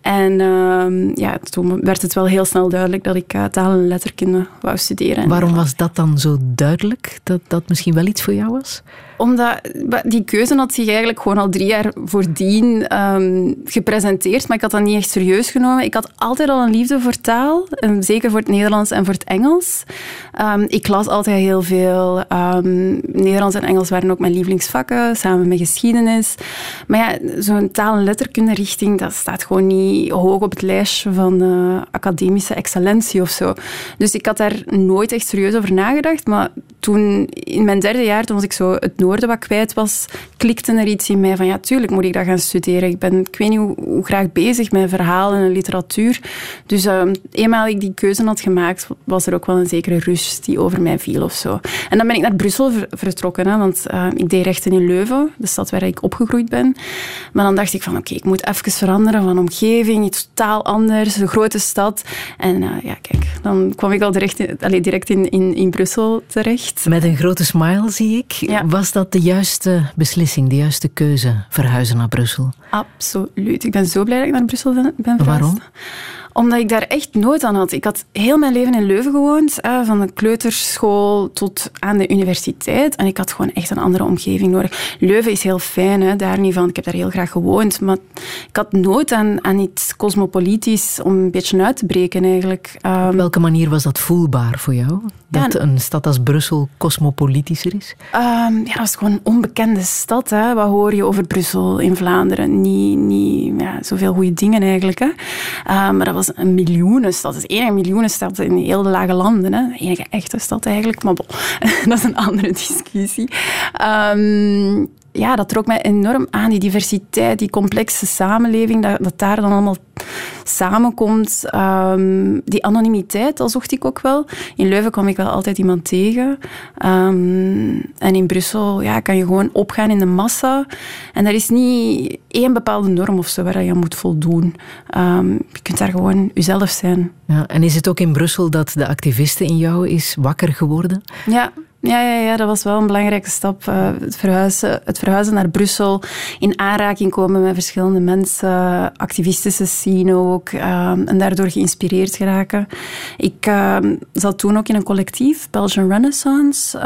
En um, ja, toen werd het wel heel snel duidelijk dat ik uh, taal en letterkunde wou studeren. Waarom was dat dan zo duidelijk, dat dat misschien wel iets voor jou was? Omdat die keuze had zich eigenlijk gewoon al drie jaar voordien um, gepresenteerd, maar ik had dat niet echt serieus genomen. Ik had altijd al een liefde voor taal, um, zeker voor het Nederlands en voor het Engels. Um, ik las altijd heel veel. Nederlands en Engels waren ook mijn lievelingsvakken, samen met geschiedenis. Maar ja, zo'n taal- en letterkunde richting, dat staat gewoon niet hoog op het lijstje van uh, academische excellentie of zo. Dus ik had daar nooit echt serieus over nagedacht, maar toen, in mijn derde jaar, toen was ik zo het noorden wat kwijt was, klikte er iets in mij van ja, tuurlijk moet ik dat gaan studeren. Ik ben, ik weet niet hoe, hoe graag bezig met verhalen en literatuur. Dus uh, eenmaal ik die keuze had gemaakt, was er ook wel een zekere rust die over mij viel of zo. En dan ben ik naar Brussel ver, vertrokken, hè, want uh, ik deed rechten in Leuven, de stad waar ik opgegroeid ben. Maar dan dacht ik van oké, okay, ik moet even veranderen van omgeving, iets totaal anders, een grote stad. En uh, ja, kijk, dan kwam ik al direct in, allez, direct in, in, in Brussel terecht. Met een grote smile, zie ik. Ja. Was dat de juiste beslissing, de juiste keuze, verhuizen naar Brussel? Absoluut. Ik ben zo blij dat ik naar Brussel ben, verhuisd. Waarom? Omdat ik daar echt nooit aan had. Ik had heel mijn leven in Leuven gewoond, van de kleuterschool tot aan de universiteit. En ik had gewoon echt een andere omgeving nodig. Leuven is heel fijn, hè, daar niet van. Ik heb daar heel graag gewoond. Maar ik had nooit aan, aan iets cosmopolitisch om een beetje uit te breken eigenlijk. Op welke manier was dat voelbaar voor jou? Dat en- een stad als Brussel cosmopolitischer is? Ehm, ja, dat is gewoon een onbekende stad. Hè. Wat hoor je over Brussel in Vlaanderen? Niet, niet ja, zoveel goede dingen eigenlijk. Hè. Ehm, maar dat was een miljoenenstad. Dat is de enige miljoenenstad in heel de lage landen. Hè. De enige echte stad eigenlijk. Maar bon, *laughs* dat is een andere discussie. Ehm, ja, dat trok mij enorm aan, die diversiteit, die complexe samenleving, dat, dat daar dan allemaal samenkomt. Ehm, die anonimiteit, dat zocht ik ook wel. In Leuven kwam ik wel altijd iemand tegen. Ehm, en in Brussel ja, kan je gewoon opgaan in de massa. En er is niet één bepaalde norm of zo waar je aan moet voldoen. Ehm, je kunt daar gewoon jezelf zijn. Ja, en is het ook in Brussel dat de activiste in jou is wakker geworden? Ja. Ja, ja, ja, dat was wel een belangrijke stap. Eh, het, verhuizen, het verhuizen naar Brussel, in aanraking komen met verschillende mensen, activistische scene ook, eh, en daardoor geïnspireerd geraken. Ik eh, zat toen ook in een collectief, Belgian Renaissance.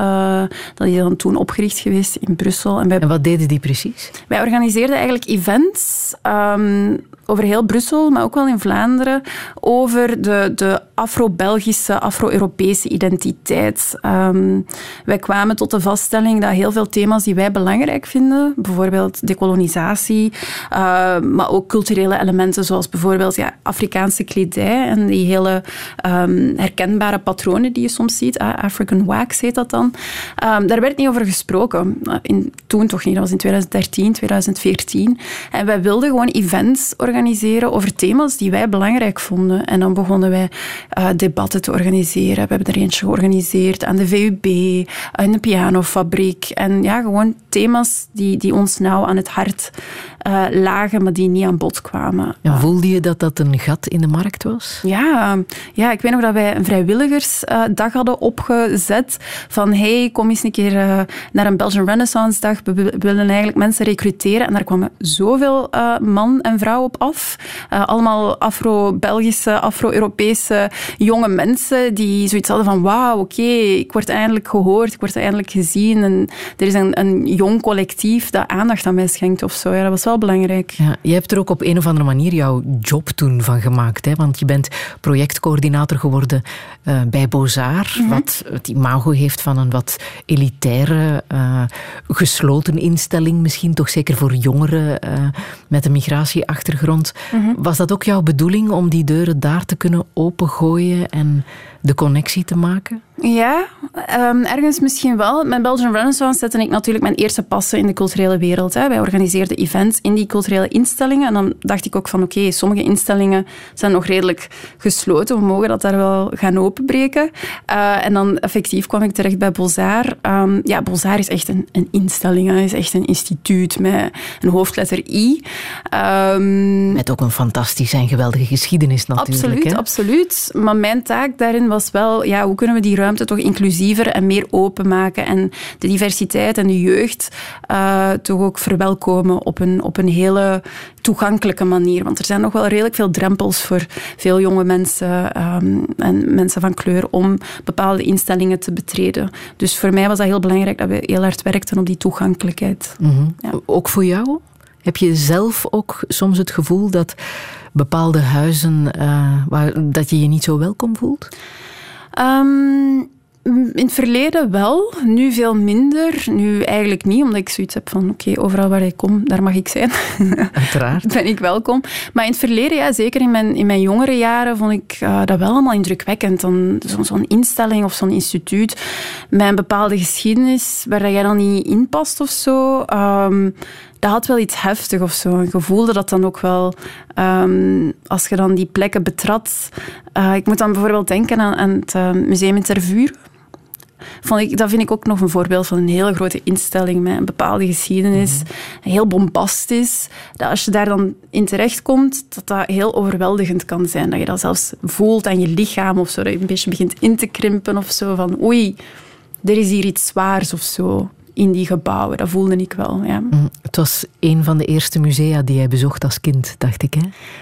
dat is dan toen opgericht geweest in Brussel. En wij En wat deden die precies? wij organiseerden eigenlijk events ehm, over heel Brussel, maar ook wel in Vlaanderen, over de, de Afro-Belgische, Afro-Europese identiteit. Ehm, wij kwamen tot de vaststelling dat heel veel thema's die wij belangrijk vinden, bijvoorbeeld decolonisatie, eh, maar ook culturele elementen zoals bijvoorbeeld ja, Afrikaanse kledij en die hele ehm, herkenbare patronen die je soms ziet, ah, African wax heet dat dan, Ehm, daar werd niet over gesproken. Eh, In, toen toch niet, dat was in 2013, 2014. En wij wilden gewoon events organiseren over thema's die wij belangrijk vonden. En dan begonnen wij eh, debatten te organiseren. We hebben er eentje georganiseerd aan de VUB, in de pianofabriek. En ja, gewoon thema's die, die ons nauw aan het hart eh, lagen, maar die niet aan bod kwamen. En voelde je dat dat een gat in de markt was? Ja, ja, ik weet nog dat wij een vrijwilligersdag hadden opgezet. Van hey, kom eens een keer eh, naar een Belgian Renaissance dag. We willen eigenlijk mensen recruteren. En daar kwamen zoveel eh, man en vrouw op af. Allemaal Afro-Belgische, Afro-Europese jonge mensen die zoiets hadden van wauw, oké, ik word eindelijk gehoord, ik word eindelijk gezien. En er is een, een jong collectief dat aandacht aan mij schenkt of zo. Ja, dat was wel belangrijk. Ja, je hebt er ook op een of andere manier jouw job toen van gemaakt. Hè? Want je bent projectcoördinator geworden eh, bij Bozar. Wat het imago heeft van een wat elitaire, eh, gesloten instelling. Misschien toch zeker voor jongeren eh, met een migratieachtergrond. Was dat ook jouw bedoeling om die deuren daar te kunnen opengooien en de connectie te maken? Ja, ehm, ergens misschien wel. Met Belgian Renaissance zette ik natuurlijk mijn eerste passen in de culturele wereld. Hè. Wij organiseerden events in die culturele instellingen. En dan dacht ik ook van, oké, sommige instellingen zijn nog redelijk gesloten. We mogen dat daar wel gaan openbreken. Eh, en dan effectief kwam ik terecht bij Bolzaar. Ehm, ja, Bolzaar is echt een, een instelling. hè. is echt een instituut met een hoofdletter I. Ehm, Met ook een fantastische en geweldige geschiedenis natuurlijk. Absoluut, hè? absoluut. Maar mijn taak daarin was wel, ja, hoe kunnen we die ruimte toch inclusiever en meer open maken en de diversiteit en de jeugd eh, toch ook verwelkomen op een, op een hele toegankelijke manier. Want er zijn nog wel redelijk veel drempels voor veel jonge mensen ehm, en mensen van kleur om bepaalde instellingen te betreden. Dus voor mij was dat heel belangrijk dat we heel hard werkten op die toegankelijkheid. Ja. Ook voor jou? Heb je zelf ook soms het gevoel dat bepaalde huizen, eh, waar, dat je je niet zo welkom voelt? Ehm, in het verleden wel, nu veel minder. Nu eigenlijk niet, omdat ik zoiets heb van oké, overal waar ik kom, daar mag ik zijn. *laughs* Uiteraard. ben ik welkom. Maar in het verleden, ja, zeker in mijn, in mijn jongere jaren, vond ik eh, dat wel allemaal indrukwekkend. Dan zo- Zo'n instelling of zo'n instituut met een bepaalde geschiedenis waar dat jij dan niet in past of zo. ehm, dat had wel iets heftig of zo. Je voelde dat dan ook wel ehm, als je dan die plekken betrad. Eh, ik moet dan bijvoorbeeld denken aan, aan het eh, Museum in Tervuur. Vond ik, dat vind ik ook nog een voorbeeld van een hele grote instelling met een bepaalde geschiedenis. Heel bombastisch. Dat als je daar dan in terechtkomt, dat dat heel overweldigend kan zijn. Dat je dat zelfs voelt aan je lichaam of zo. Dat je een beetje begint in te krimpen of zo. Van oei, er is hier iets zwaars of zo. In die gebouwen. Dat voelde ik wel, ja. Mm, Het was een van de eerste musea die jij bezocht als kind, dacht ik. Hè?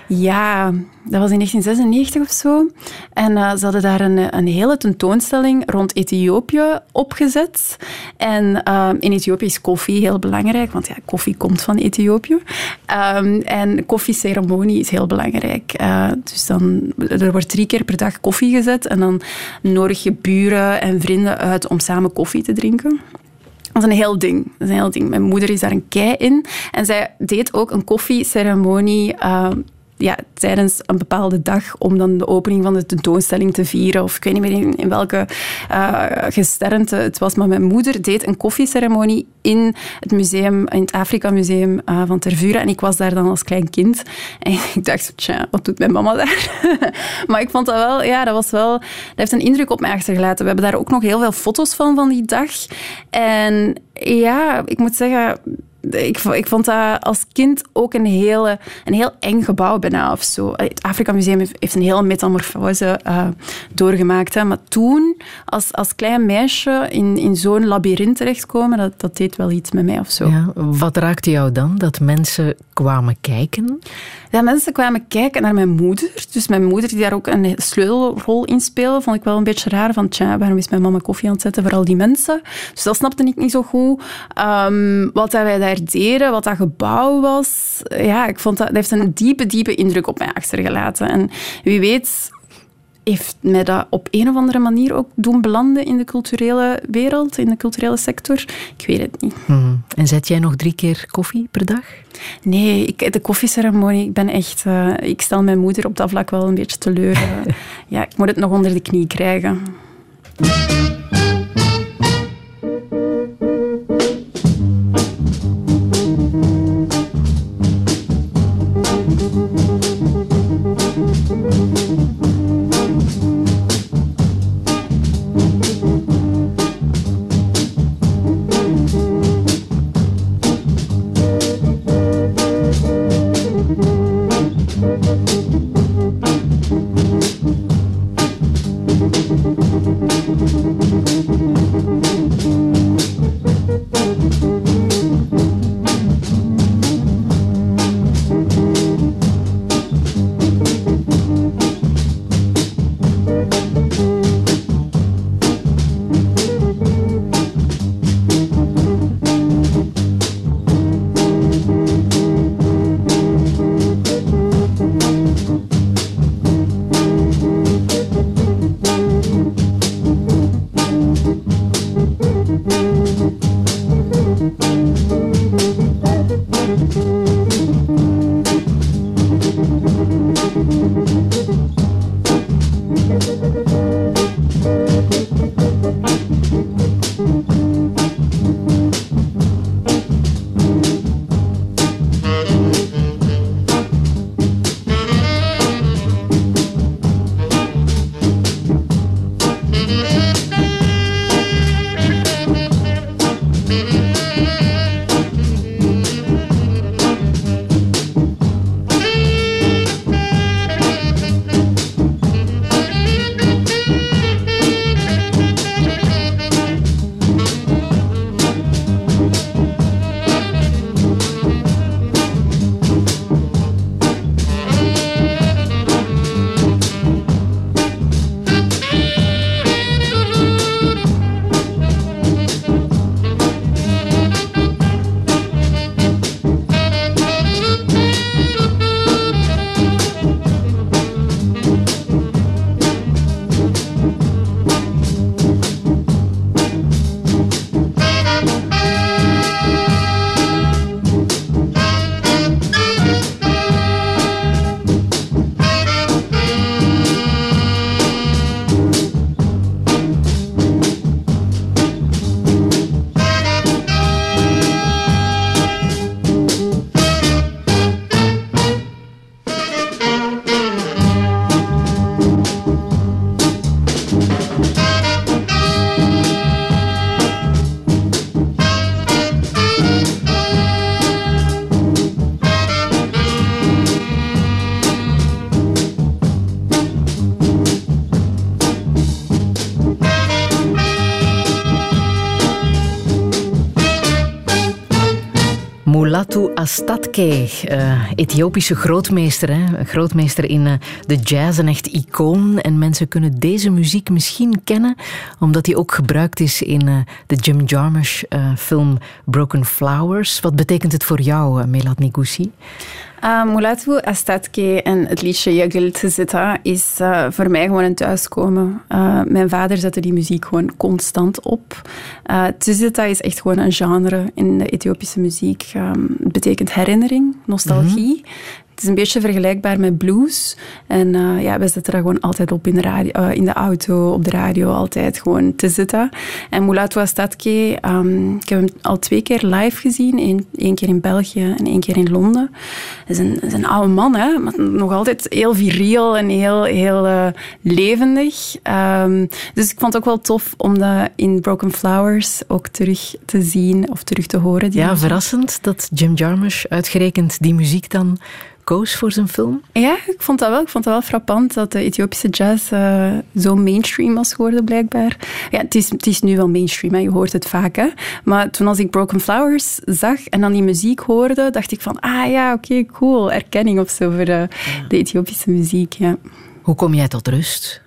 Ja, dat was in 1996 of zo. En eh, ze hadden daar een, een hele tentoonstelling rond Ethiopië opgezet. En eh, in Ethiopië is koffie heel belangrijk, want ja, koffie komt van Ethiopië. Ehm, en koffieceremonie is heel belangrijk. Eh, dus dan, er wordt drie keer per dag koffie gezet en dan nodig je buren en vrienden uit om samen koffie te drinken. Dat is een heel ding. Dat is een heel ding. Mijn moeder is daar een kei in. En zij deed ook een koffieceremonie eh, ja, tijdens een bepaalde dag om dan de opening van de tentoonstelling te vieren. Of ik weet niet meer in, welke uh, gesternte het was. Maar mijn moeder deed een koffieceremonie in het museum, in het Afrika Museum uh, van Tervuren. En ik was daar dan als klein kind. En *laughs* ik dacht, tja, wat doet mijn mama daar? *laughs* maar ik vond dat wel, ja, dat was wel... Dat heeft een indruk op mij achtergelaten. We hebben daar ook nog heel veel foto's van, van die dag. En ja, ik moet zeggen ik, ik vond dat als kind ook een, hele, een heel eng gebouw bijna of zo. Het Afrika Museum heeft een hele metamorfose uh, doorgemaakt. Hè. Maar toen, als, als klein meisje, in, in zo'n labyrint terechtkomen, dat, dat deed wel iets met mij of zo. Ja, wat raakte jou dan? Dat mensen kwamen kijken? Ja, mensen kwamen kijken naar mijn moeder. Dus mijn moeder, die daar ook een sleutelrol in speelde, vond ik wel een beetje raar. Van, tja, waarom is mijn mama koffie aan het zetten voor al die mensen? Dus dat snapte ik niet zo goed. Um, wat wij daar wat dat gebouw was, ja, ik vond dat, dat heeft een diepe, diepe indruk op mij achtergelaten. En wie weet heeft mij dat op een of andere manier ook doen belanden in de culturele wereld, in de culturele sector. Ik weet het niet. Hmm. En zet jij nog drie keer koffie per dag? Nee, ik, de koffieceremonie, ik ben echt... Uh, ik stel mijn moeder op dat vlak wel een beetje teleur. *laughs* ja, ik moet het nog onder de knie krijgen. Mulatu Astatke, eh, Ethiopische grootmeester. Hè? Grootmeester in eh, de jazz, een echt icoon. En mensen kunnen deze muziek misschien kennen, omdat die ook gebruikt is in eh, de Jim Jarmusch film Broken Flowers. Wat betekent het voor jou, Melat Nigusi? Uh, Mulatu Astatke en het liedje Yagil Tzita is uh, voor mij gewoon een thuiskomen. Uh, mijn vader zette die muziek gewoon constant op. Uh, Tzita is echt gewoon een genre in de Ethiopische muziek. Um, het betekent herinnering, nostalgie. -hmm. Het is een beetje vergelijkbaar met blues. En uh, ja, we zetten dat gewoon altijd op in de, radio, uh, in de auto, op de radio, altijd gewoon te zitten. En Mulatu Astatke, um, ik heb hem al twee keer live gezien. Eén, één keer in België en één keer in Londen. Dat is een, is een oude man, hè, maar nog altijd heel viriel en heel, heel uh, levendig. Um, dus ik vond het ook wel tof om dat in Broken Flowers ook terug te zien of terug te horen. ja, verrassend dat Jim Jarmusch uitgerekend die muziek dan koos voor zijn film? Ja, ik vond dat wel. Ik vond dat wel frappant dat de Ethiopische jazz uh, zo mainstream was geworden, blijkbaar. Ja, het is, het is nu wel mainstream, hè. je hoort het vaak. Hè. Maar toen als ik Broken Flowers zag en dan die muziek hoorde, dacht ik van, ah ja, oké, okay, cool. Erkenning of zo voor de, de Ethiopische muziek, ja. Hoe kom jij tot rust?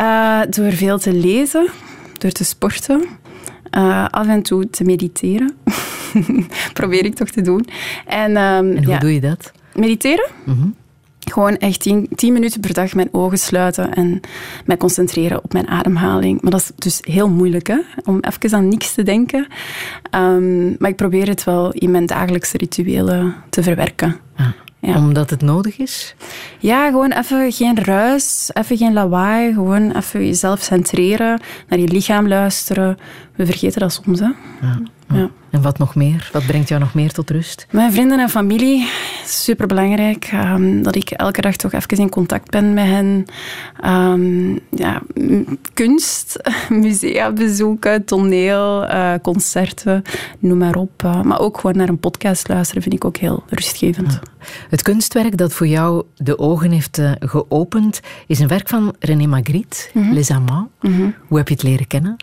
Uh, door veel te lezen, door te sporten. Uh, af en toe te mediteren. *laughs* Probeer ik toch te doen. En, um, en hoe ja. doe je dat? Mediteren? Mm -hmm. Gewoon echt tien, tien, minuten per dag mijn ogen sluiten en mij concentreren op mijn ademhaling. Maar dat is dus heel moeilijk, hè? om even aan niks te denken. Um, maar ik probeer het wel in mijn dagelijkse rituelen te verwerken. Ja. Omdat het nodig is? Ja, gewoon even geen ruis, even geen lawaai. Gewoon even jezelf centreren, naar je lichaam luisteren. We vergeten dat soms, hè. Ja. Ja. En wat nog meer? Wat brengt jou nog meer tot rust? Mijn vrienden en familie, superbelangrijk. Um, dat ik elke dag toch even in contact ben met hen. Um, ja, kunst, *laughs* musea bezoeken, toneel, uh, concerten, noem maar op. Uh, maar ook gewoon naar een podcast luisteren vind ik ook heel rustgevend. Ja. Het kunstwerk dat voor jou de ogen heeft uh, geopend, is een werk van René Magritte, mm -hmm. Les Amants. Mm -hmm. Hoe heb je het leren kennen?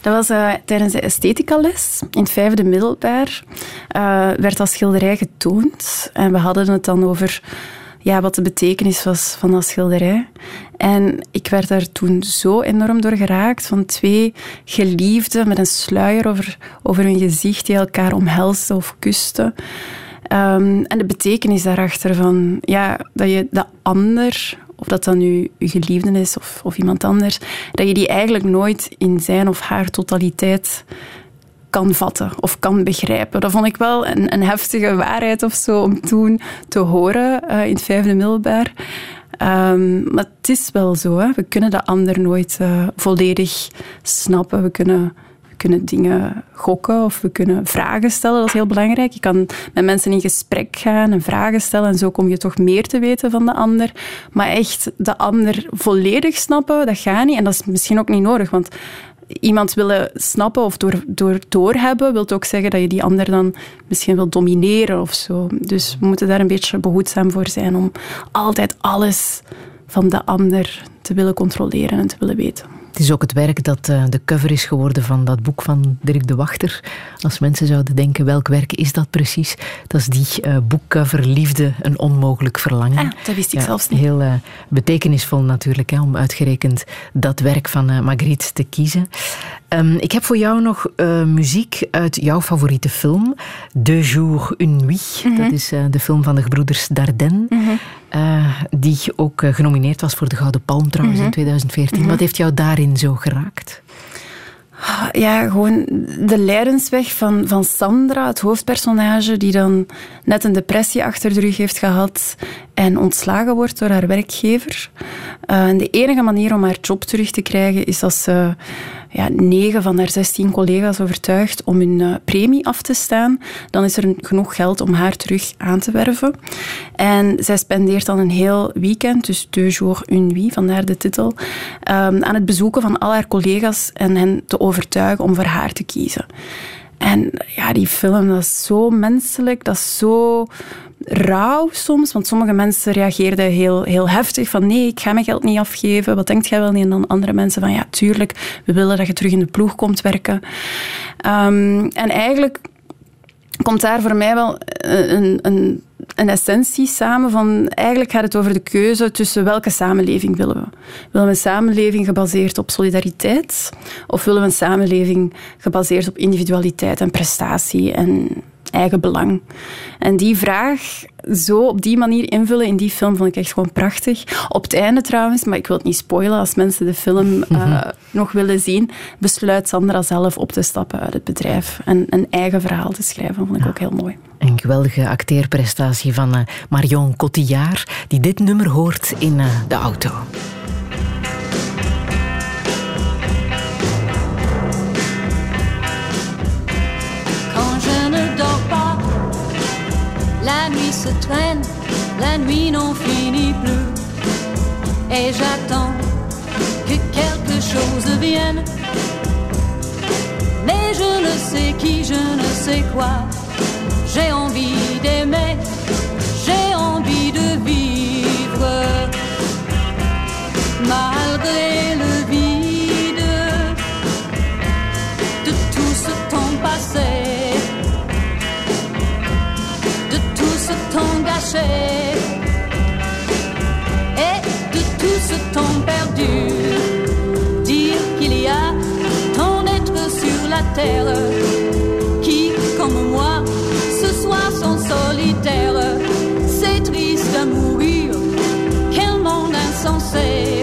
Dat was uh, tijdens de esthetica-les in het vijfde middelbaar. Uh, werd dat schilderij getoond. En we hadden het dan over ja, wat de betekenis was van dat schilderij. En ik werd daar toen zo enorm door geraakt. Van twee geliefden met een sluier over, over hun gezicht die elkaar omhelsten of kusten. Um, en de betekenis daarachter van ja, dat je de ander of dat dan nu je geliefde is of, of iemand anders, dat je die eigenlijk nooit in zijn of haar totaliteit kan vatten of kan begrijpen. Dat vond ik wel een, een heftige waarheid of zo om toen te horen uh, in het vijfde middelbaar. Um, maar het is wel zo, hè. we kunnen de ander nooit uh, volledig snappen. We kunnen kunnen dingen gokken of we kunnen vragen stellen. Dat is heel belangrijk. Je kan met mensen in gesprek gaan en vragen stellen en zo kom je toch meer te weten van de ander. Maar echt de ander volledig snappen, dat gaat niet. En dat is misschien ook niet nodig, want iemand willen snappen of door, door doorhebben, wil ook zeggen dat je die ander dan misschien wil domineren of zo. Dus we moeten daar een beetje behoedzaam voor zijn om altijd alles van de ander te willen controleren en te willen weten. Het is ook het werk dat uh, de cover is geworden van dat boek van Dirk de Wachter. Als mensen zouden denken, welk werk is dat precies? Dat is die uh, boekcover Liefde, een onmogelijk verlangen. Ah, dat wist ik ja, zelfs niet. Heel uh, betekenisvol natuurlijk, hè, om uitgerekend dat werk van Magritte te kiezen. Um, ik heb voor jou nog muziek uit jouw favoriete film, De Jour, une nuit. Mm -hmm. Dat is de film van de gebroeders Dardenne. Mm -hmm. Uh, die ook genomineerd was voor de Gouden Palm trouwens mm -hmm. in 2014. Mm -hmm. Wat heeft jou daarin zo geraakt? Ja, gewoon de lijdensweg van, van Sandra, het hoofdpersonage, die dan net een depressie achter de rug heeft gehad en ontslagen wordt door haar werkgever. Uh, en de enige manier om haar job terug te krijgen is als ze ja, negen van haar zestien collega's overtuigt om hun uh, premie af te staan. Dan is er genoeg geld om haar terug aan te werven. En zij spendeert dan een heel weekend, dus deux jours, une nuit, vandaar de titel, um, aan het bezoeken van al haar collega's en hen te overtuigen om voor haar te kiezen. En ja, die film, dat is zo menselijk, dat is zo rauw soms. Want sommige mensen reageerden heel, heel heftig van nee, ik ga mijn geld niet afgeven. Wat denkt jij wel niet? En dan andere mensen van ja, tuurlijk, we willen dat je terug in de ploeg komt werken. Um, en eigenlijk komt daar voor mij wel een, een, een essentie samen van... Eigenlijk gaat het over de keuze tussen welke samenleving willen we. Willen we een samenleving gebaseerd op solidariteit? Of willen we een samenleving gebaseerd op individualiteit en prestatie en eigen belang? En die vraag zo op die manier invullen in die film vond ik echt gewoon prachtig. Op het einde trouwens, maar ik wil het niet spoilen als mensen de film *laughs* eh, nog willen zien, besluit Sandra zelf op te stappen uit het bedrijf en een eigen verhaal te schrijven. vond ik ook heel mooi. Een geweldige acteerprestatie van eh, Marion Cotillard, die dit nummer hoort in eh, de auto. La nuit se traîne, la nuit n'en finit plus. Et j'attends que quelque chose vienne. Mais je ne sais qui, je ne sais quoi. J'ai envie d'aimer, j'ai envie de vivre. Malgré le et de tout ce temps perdu. Dire qu'il y a tant d'êtres sur la terre qui, comme moi, ce soir sont solitaires. C'est triste à mourir, quel monde insensé.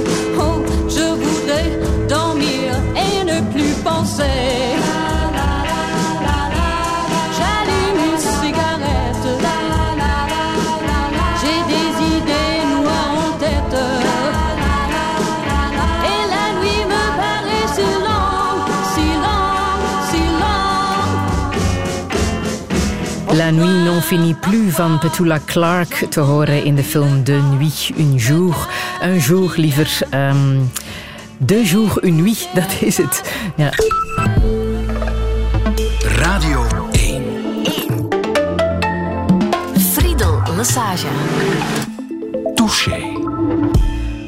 La nuit n'en finit plus van Petula Clark te horen in de film De Nuit, un jour. Un jour liever. ehm, de jour, une nuit, *laughs* dat is het. Ja. Radio 1. Friedel Lassage. Touché.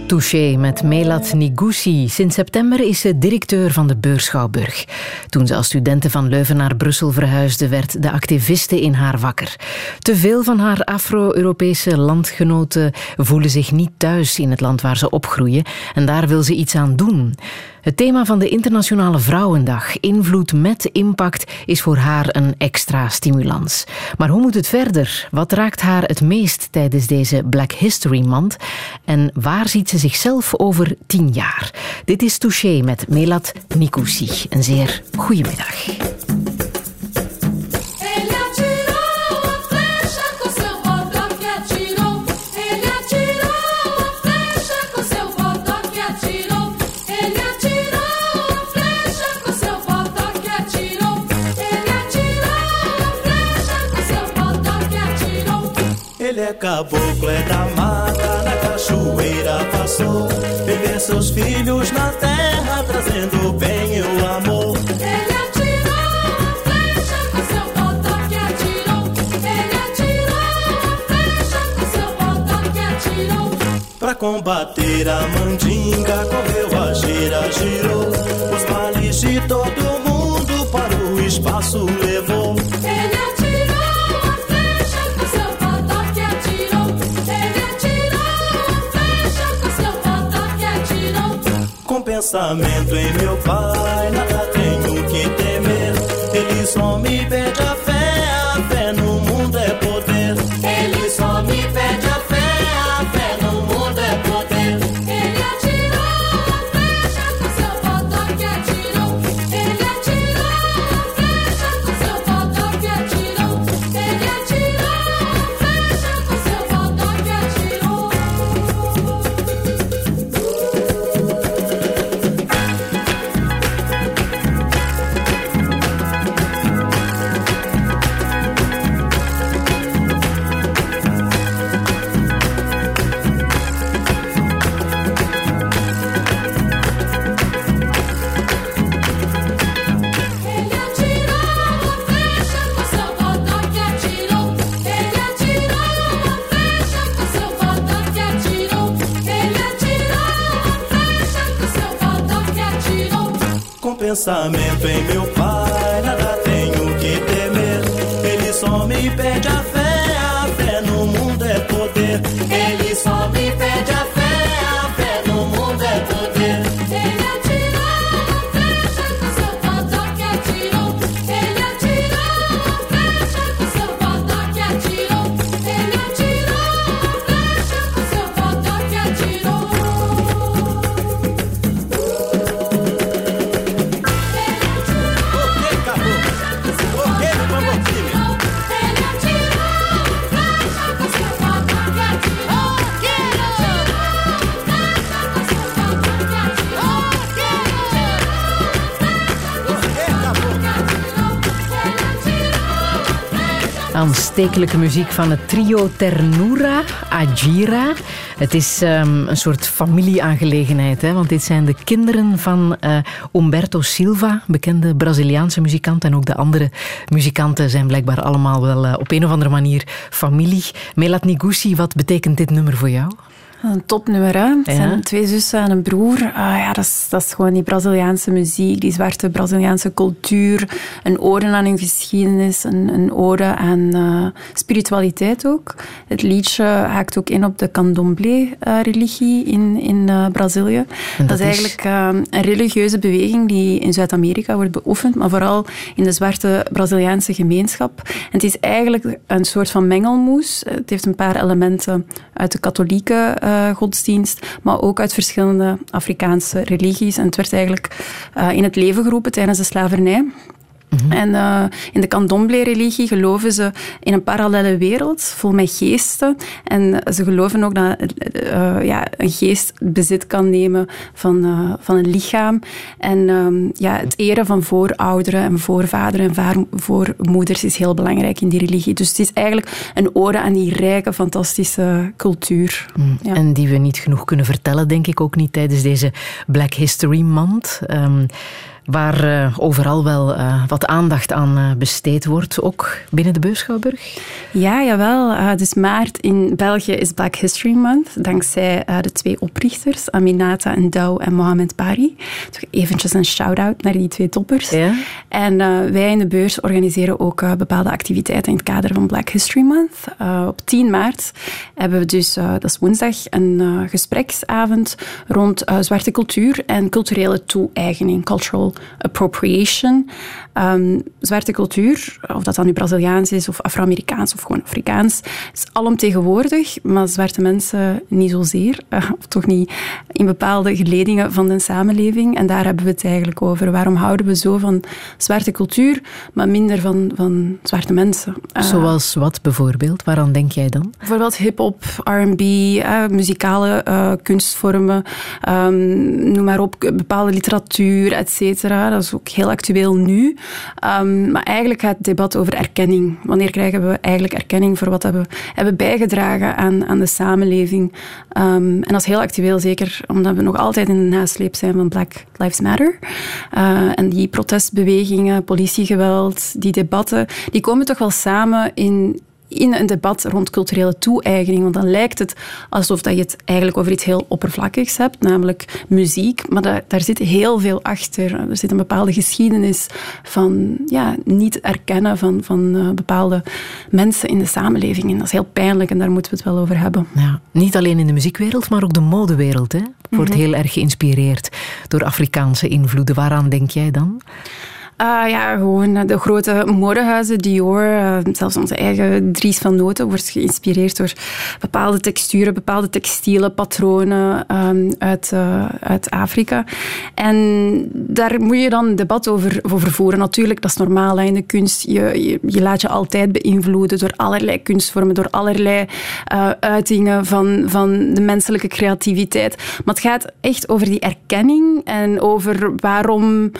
Touché met Melat Nigousi. Sinds september is ze directeur van de Beurschouwburg. Toen ze als studenten van Leuven naar Brussel verhuisde, werd de activiste in haar wakker. Te veel van haar Afro-Europese landgenoten voelen zich niet thuis in het land waar ze opgroeien en daar wil ze iets aan doen. Het thema van de Internationale Vrouwendag, invloed met impact, is voor haar een extra stimulans. Maar hoe moet het verder? Wat raakt haar het meest tijdens deze Black History Month? En waar ziet ze zichzelf over tien jaar? Dit is Touché met Melat Nikoussi. Een zeer goede middag. Ele é caboclo, é da mata, na cachoeira passou. Viver seus filhos na terra, trazendo o bem e o amor. Ele atirou a flecha com seu bodoque atirou. Ele atirou a flecha com seu bodoque atirou. Pra combater a mandinga, correu a gira, girou. Os males de todo mundo para o espaço levou. Pensamento em meu pai, nada tenho que temer. Ele só me pede pensamento em meu pai, nada tenho que temer. Ele só me pede a fé, a fé no mundo é poder. Ele só me Aanstekelijke muziek van het trio Ternura Ajira. Het is ehm, een soort familieaangelegenheid, hè? want dit zijn de kinderen van eh, Humberto Silva, bekende Braziliaanse muzikant. En ook de andere muzikanten zijn blijkbaar allemaal wel eh, op een of andere manier familie. Melat Nigusi, wat betekent dit nummer voor jou? Een topnummer, hè? Het Ja. zijn twee zussen en een broer. Ah, ja, dat, is, dat is gewoon die Braziliaanse muziek, die zwarte Braziliaanse cultuur. Een ode aan hun geschiedenis, een, een ode aan eh, spiritualiteit ook. Het liedje haakt ook in op de candomblé-religie in, in eh, Brazilië. En Dat, dat is eigenlijk eh, een religieuze beweging die in Zuid-Amerika wordt beoefend, maar vooral in de zwarte Braziliaanse gemeenschap. En het is eigenlijk een soort van mengelmoes. Het heeft een paar elementen uit de katholieke eh, godsdienst, maar ook uit verschillende Afrikaanse religies. En het werd eigenlijk eh, in het leven geroepen tijdens de slavernij. En eh, in de candomblé-religie geloven ze in een parallele wereld vol met geesten. En ze geloven ook dat eh, ja, een geest bezit kan nemen van, eh, van een lichaam. En ehm, ja, het eren van voorouderen en voorvaderen en voormoeders is heel belangrijk in die religie. Dus het is eigenlijk een ode aan die rijke, fantastische cultuur. Ja. En die we niet genoeg kunnen vertellen, denk ik ook niet tijdens deze Black History Month. ehm, waar eh, overal wel eh, wat aandacht aan eh, besteed wordt, ook binnen de Beurschouwburg. Ja, jawel. Dus maart in België is Black History Month, dankzij de twee oprichters, Aminata en Douw en Mohamed Bari. Toch eventjes een shout-out naar die twee toppers. Ja? En wij in de beurs organiseren ook bepaalde activiteiten in het kader van Black History Month. Op 10 maart hebben we dus, dat is woensdag, een gespreksavond rond zwarte cultuur en culturele toe-eigening, cultural appropriation. Ehm, zwarte cultuur, of dat dan nu Braziliaans is of Afro-Amerikaans of gewoon Afrikaans, is alomtegenwoordig, maar zwarte mensen niet zozeer, *laughs* eh, of toch niet in bepaalde geledingen van de samenleving. En daar hebben we het eigenlijk over. Waarom houden we zo van zwarte cultuur, maar minder van, van zwarte mensen? Eh, Zoals wat bijvoorbeeld? Waaraan denk jij dan? Bijvoorbeeld hip-hop, RB, eh, muzikale kunstvormen, ehm, noem maar op, bepaalde literatuur, et cetera. Dat is ook heel actueel nu. Ehm, maar eigenlijk gaat het debat over erkenning. Wanneer krijgen we eigenlijk erkenning voor wat we hebben bijgedragen aan, aan de samenleving? Ehm, en dat is heel actueel, zeker omdat we nog altijd in de nasleep zijn van Black Lives Matter. Eh, en die protestbewegingen, politiegeweld, die debatten, die komen toch wel samen in in een debat rond culturele toe-eigening. Want dan lijkt het alsof dat je het eigenlijk over iets heel oppervlakkigs hebt, namelijk muziek. Maar daar, daar zit heel veel achter. Er zit een bepaalde geschiedenis van ja, niet erkennen van, van eh, bepaalde mensen in de samenleving. En dat is heel pijnlijk en daar moeten we het wel over hebben. Ja, niet alleen in de muziekwereld, maar ook de modewereld. Hè? Wordt Mhm. heel erg geïnspireerd door Afrikaanse invloeden. Waaraan denk jij dan? Ah, ja, gewoon de grote modehuizen, Dior, eh, zelfs onze eigen Dries van Noten wordt geïnspireerd door bepaalde texturen, bepaalde textiele patronen ehm, uit, eh, uit Afrika. En daar moet je dan een debat over, voeren. Natuurlijk, dat is normaal in de kunst. Je, je, laat je altijd beïnvloeden door allerlei kunstvormen, door allerlei eh, uitingen van, van de menselijke creativiteit. Maar het gaat echt over die erkenning en over waarom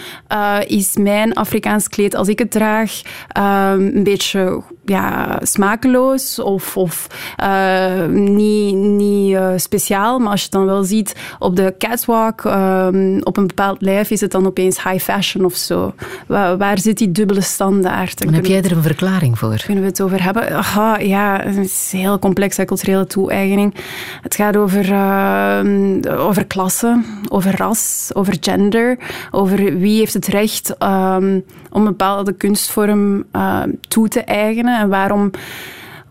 is mijn Afrikaans kleed als ik het draag ehm, een beetje ja, smakeloos of, of eh, niet, niet eh, speciaal. Maar als je het dan wel ziet op de catwalk, ehm, op een bepaald lijf, is het dan opeens high fashion of zo. Waar, waar zit die dubbele standaard? En heb jij er een verklaring voor? kunnen we het over hebben? Aha, ja, het is heel complex, hè, culturele toe-eigening. Het gaat over, ehm, over klasse, over ras, over gender, over wie heeft het recht ehm, om een bepaalde kunstvorm toe te eigenen. En waarom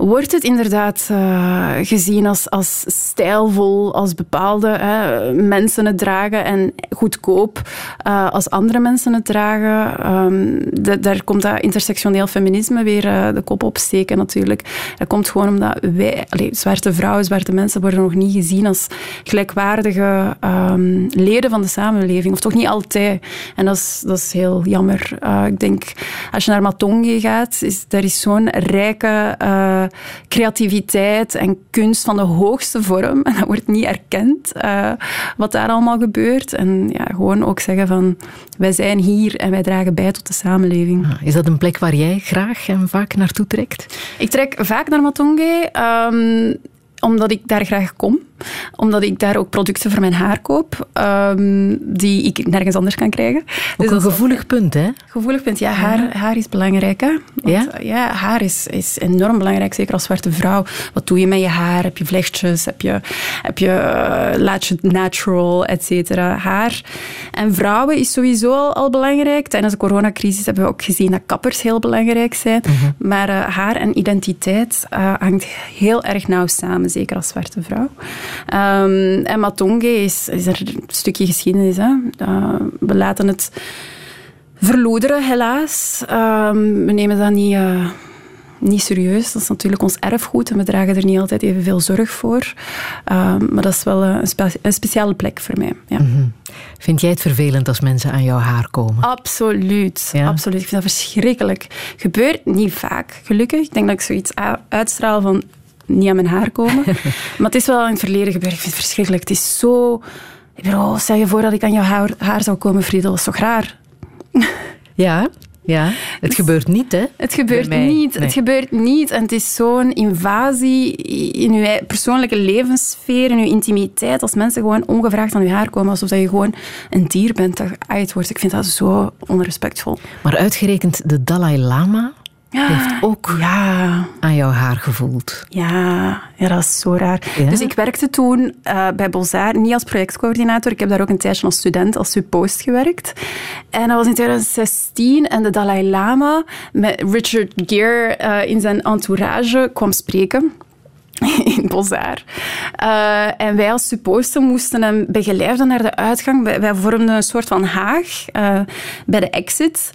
wordt het inderdaad eh, gezien als, als stijlvol, als bepaalde hè, mensen het dragen en goedkoop eh, als andere mensen het dragen. Ehm, daar komt dat intersectioneel feminisme weer eh, de kop opsteken natuurlijk. Dat komt gewoon omdat wij, zwarte vrouwen, zwarte mensen worden nog niet gezien als gelijkwaardige ehm, leden van de samenleving. Of toch niet altijd. En dat is, dat is heel jammer. Ik denk, als je naar Matonge gaat, is, daar is zo'n rijke creativiteit en kunst van de hoogste vorm. En *laughs* dat wordt niet erkend, eh, wat daar allemaal gebeurt. En ja, gewoon ook zeggen van, wij zijn hier en wij dragen bij tot de samenleving. Ah, Is dat een plek waar jij graag en vaak naartoe trekt? Ik trek vaak naar Matonge, ehm, omdat ik daar graag kom. Omdat ik daar ook producten voor mijn haar koop, ehm, die ik nergens anders kan krijgen. Ook Dus een is- gevoelig punt, hè? Gevoelig punt, ja, haar, haar is belangrijk. Hè? Want, Ja? eh, ja, haar is, is enorm belangrijk, zeker als zwarte vrouw. Wat doe je met je haar? Heb je vlechtjes? Heb je, heb je, eh, laat je het natural, et cetera? Haar. En vrouwen is sowieso al, al belangrijk. Tijdens de coronacrisis hebben we ook gezien dat kappers heel belangrijk zijn. Maar eh, haar en identiteit hangt heel erg nauw samen, zeker als zwarte vrouw. Ehm, en Matonge is, is er een stukje geschiedenis. Hè? Eh, we laten het verloderen, helaas. Ehm, we nemen dat niet, eh, niet serieus. Dat is natuurlijk ons erfgoed en we dragen er niet altijd evenveel zorg voor. Ehm, maar dat is wel eh, een, spe- een speciale plek voor mij. Ja. Vind jij het vervelend als mensen aan jouw haar komen? Absoluut, Ja? absoluut. Ik vind dat verschrikkelijk. Gebeurt niet vaak, gelukkig. Ik denk dat ik zoiets uitstraal van niet aan mijn haar komen. *laughs* maar het is wel in het verleden gebeurd. Ik vind het verschrikkelijk. Het is zo... Ik bedoel, stel je voor dat ik aan jouw haar, haar zou komen, Friedel. Dat is toch raar? *laughs* Ja, ja. Het gebeurt niet, hè? Het gebeurt niet. Nee. Het gebeurt niet. En het is zo'n invasie in je persoonlijke levenssfeer, in je intimiteit. Als mensen gewoon ongevraagd aan je haar komen, alsof dat je gewoon een dier bent dat geaaid wordt. Ik vind dat zo onrespectvol. Maar uitgerekend de Dalai Lama heeft ook Ja, aan jouw haar gevoeld. ja, ja dat is zo raar. Ja? Dus ik werkte toen eh, bij Bolzaar, niet als projectcoördinator. Ik heb daar ook een tijdje als student, als suppost gewerkt. En dat was in 2016 en de Dalai Lama met Richard Gere eh, in zijn entourage kwam spreken. *laughs* In Bolzaar. Eh, en wij als supposten moesten hem begeleiden naar de uitgang. Wij, wij vormden een soort van haag bij de exit.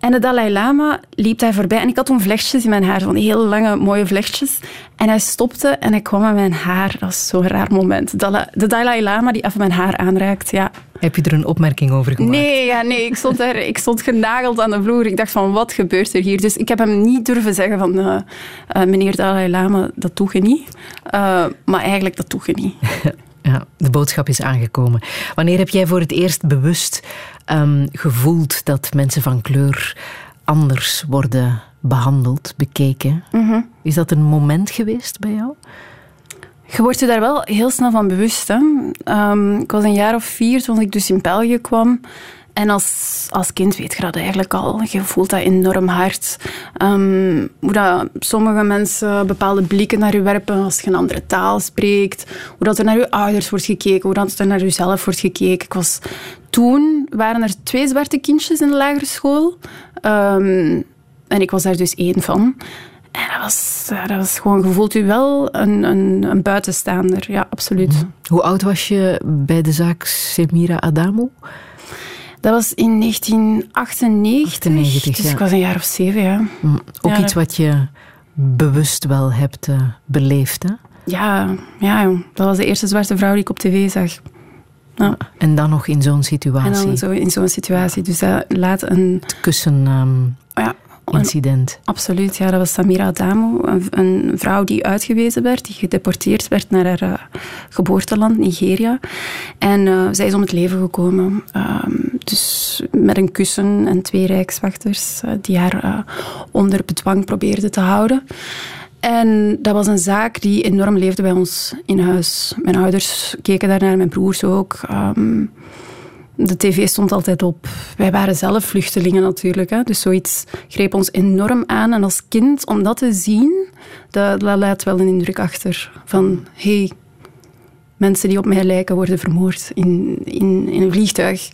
En de Dalai Lama liep daar voorbij. En ik had toen vlechtjes in mijn haar, van hele lange, mooie vlechtjes. En hij stopte en hij kwam aan mijn haar. Dat was zo'n raar moment. De Dalai Lama die even mijn haar aanraakt, ja. Heb je er een opmerking over gemaakt? Nee, ja, nee ik, stond daar, ik stond genageld aan de vloer. Ik dacht van, wat gebeurt er hier? Dus ik heb hem niet durven zeggen van, eh, eh, meneer Dalai Lama, dat doe je niet. Eh, maar eigenlijk, dat doe je niet. *laughs* Ja, de boodschap is aangekomen. Wanneer heb jij voor het eerst bewust ehm, gevoeld dat mensen van kleur anders worden behandeld, bekeken? Mhm. Is dat een moment geweest bij jou? Je wordt je daar wel heel snel van bewust. Hè? Ehm, ik was een jaar of vier toen ik dus in België kwam. En als, als kind weet je dat eigenlijk al. Je voelt dat enorm hard. Ehm, hoe dat sommige mensen bepaalde blikken naar je werpen als je een andere taal spreekt. Hoe dat er naar je ouders wordt gekeken. Hoe dat er naar jezelf wordt gekeken. Ik was, toen waren er twee zwarte kindjes in de lagere school. Ehm, en ik was daar dus één van. En dat was, ja, dat was gewoon, je voelt je wel een, een, een buitenstaander. Ja, absoluut. Hoe oud was je bij de zaak Semira Adamo? Dat was in 1998. 98, dus ja. ik was een jaar of zeven, ja. Mm, Ook Ja, iets wat je bewust wel hebt eh, beleefd, hè? Ja, ja, dat was de eerste zwarte vrouw die ik op tv zag. Ja. En dan nog in zo'n En situatie. dan zo in zo'n situatie. Dus dat laat een... Het kussen ehm, Ja, een- incident. Absoluut, ja. Dat was Samira Adamo, een, een vrouw die uitgewezen werd, die gedeporteerd werd naar haar eh, geboorteland, Nigeria. En eh, zij is om het leven gekomen. Ehm, dus met een kussen en twee rijkswachters eh, die haar onder bedwang probeerden te houden. En dat was een zaak die enorm leefde bij ons in huis. Mijn ouders keken daarnaar, mijn broers ook. Ehm, de tv stond altijd op. Wij waren zelf vluchtelingen natuurlijk. Hè? Dus zoiets greep ons enorm aan. En als kind, om dat te zien, dat, dat laat wel een indruk achter. Van, hey, mensen die op mij lijken worden vermoord in, in, in een vliegtuig.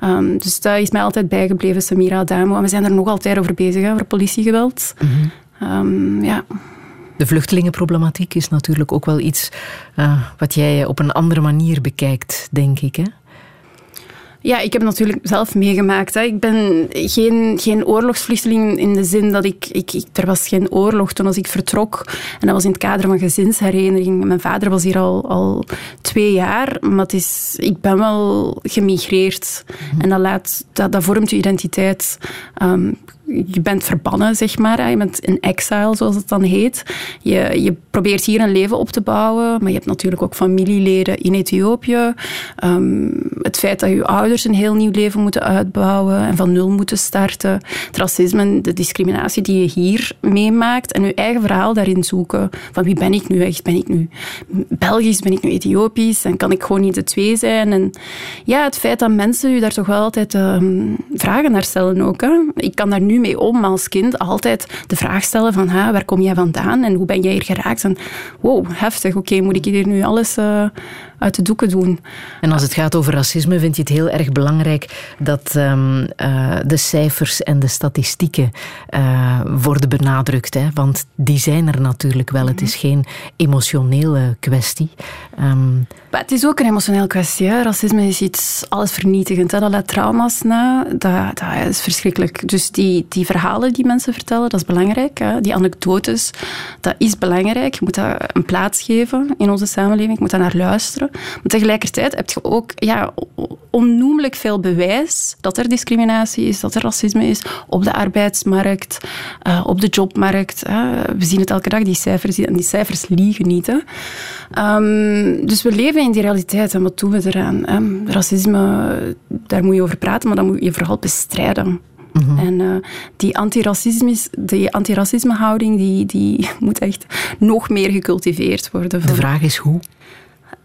Ehm, dus dat is mij altijd bijgebleven, Samira Adamo. En we zijn er nog altijd over bezig, hè, over politiegeweld. Ehm, ja. De vluchtelingenproblematiek is natuurlijk ook wel iets eh, wat jij op een andere manier bekijkt, denk ik. Hè? Ja, ik heb natuurlijk zelf meegemaakt. Hè. Ik ben geen, geen oorlogsvluchteling in de zin dat ik, ik, ik- Er was geen oorlog toen als ik vertrok. En dat was in het kader van gezinshereniging. Mijn vader was hier al, al twee jaar. Maar het is, ik ben wel gemigreerd. En dat, laat, dat, dat vormt je identiteit. Ehm, je bent verbannen, zeg maar. Je bent in exile, zoals het dan heet. Je, je probeert hier een leven op te bouwen, maar je hebt natuurlijk ook familieleden in Ethiopië. Ehm, het feit dat je ouders een heel nieuw leven moeten uitbouwen en van nul moeten starten. Het racisme de discriminatie die je hier meemaakt en je eigen verhaal daarin zoeken. Van wie ben ik nu echt? Ben ik nu Belgisch? Ben ik nu Ethiopisch? En kan ik gewoon niet de twee zijn? En ja, het feit dat mensen je daar toch wel altijd ehm, vragen naar stellen ook. Hè. Ik kan daar nu mee om als kind altijd de vraag stellen van ha, waar kom jij vandaan en hoe ben jij hier geraakt? En wow, heftig. Oké, moet ik hier nu alles eh, uit de doeken doen? En als het gaat over racisme, vind je het heel erg belangrijk dat ehm, eh, de cijfers en de statistieken eh, worden benadrukt. Hè? Want die zijn er natuurlijk wel. Het is geen emotionele kwestie. Ehm, Maar het is ook een emotioneel kwestie. Hè. Racisme is iets allesvernietigend. Hè. Dat laat trauma's na. Dat, dat is verschrikkelijk. Dus die, die verhalen die mensen vertellen, dat is belangrijk. Hè. Die anekdotes, dat is belangrijk. Je moet dat een plaats geven in onze samenleving. Je moet daar naar luisteren. Maar tegelijkertijd heb je ook ja, onnoemelijk veel bewijs dat er discriminatie is, dat er racisme is op de arbeidsmarkt, eh, op de jobmarkt. Hè. We zien het elke dag, die cijfers. En die cijfers liegen niet. Hè. Ehm, dus we leven in die realiteit en wat doen we eraan? Hè? Racisme, daar moet je over praten, maar dan moet je vooral bestrijden. En eh, die antiracisme, die antiracismehouding die, die *laughs* moet echt nog meer gecultiveerd worden. de vraag is hoe?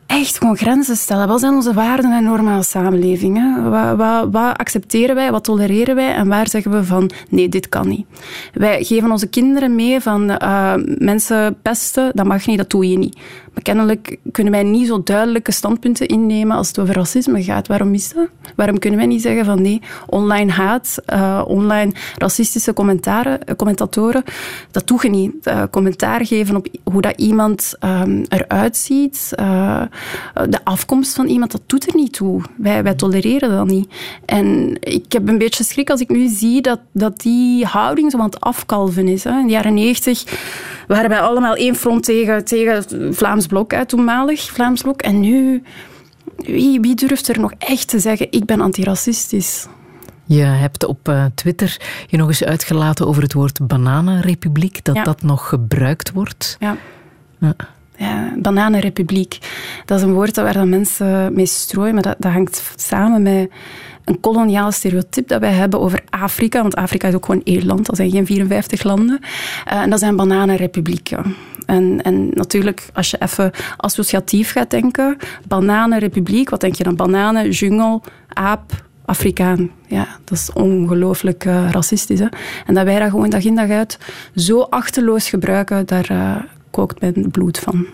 Echt gewoon grenzen stellen. Wat zijn onze waarden en normen als samenleving? Wat, wat, wat accepteren wij, wat tolereren wij en waar zeggen we van nee, dit kan niet? Wij geven onze kinderen mee van eh, mensen pesten, dat mag niet, dat doe je niet. Kennelijk kunnen wij niet zo duidelijke standpunten innemen als het over racisme gaat. Waarom is dat? Waarom kunnen wij niet zeggen van nee, online haat, eh, online racistische commentaren, eh, commentatoren, dat doe je niet. Eh, commentaar geven op hoe dat iemand ehm, eruit ziet, de afkomst van iemand, dat doet er niet toe. Wij, wij tolereren dat niet. En ik heb een beetje schrik als ik nu zie dat, dat die houding zo aan het afkalven is. Hè. In de jaren negentig waren wij allemaal één front tegen, tegen het Vlaams Blok, hè, toenmalig Vlaams Blok. En nu, wie, wie durft er nog echt te zeggen, ik ben antiracistisch? Je hebt op eh, Twitter je nog eens uitgelaten over het woord bananenrepubliek, dat Ja. dat nog gebruikt wordt. Ja. Ja. Ja, bananenrepubliek. Dat is een woord waar dat mensen mee strooien, maar dat, dat hangt samen met een koloniaal stereotype dat wij hebben over Afrika. Want Afrika is ook gewoon één land, dat zijn geen 54 landen. Eh, en dat zijn bananenrepublieken. En, en natuurlijk, als je even associatief gaat denken, bananenrepubliek, wat denk je dan? Bananen, jungle, aap, Afrikaan. Ja, dat is ongelooflijk eh, racistisch. En dat wij dat gewoon dag in dag uit zo achterloos gebruiken, daar eh, kookt mijn bloed van.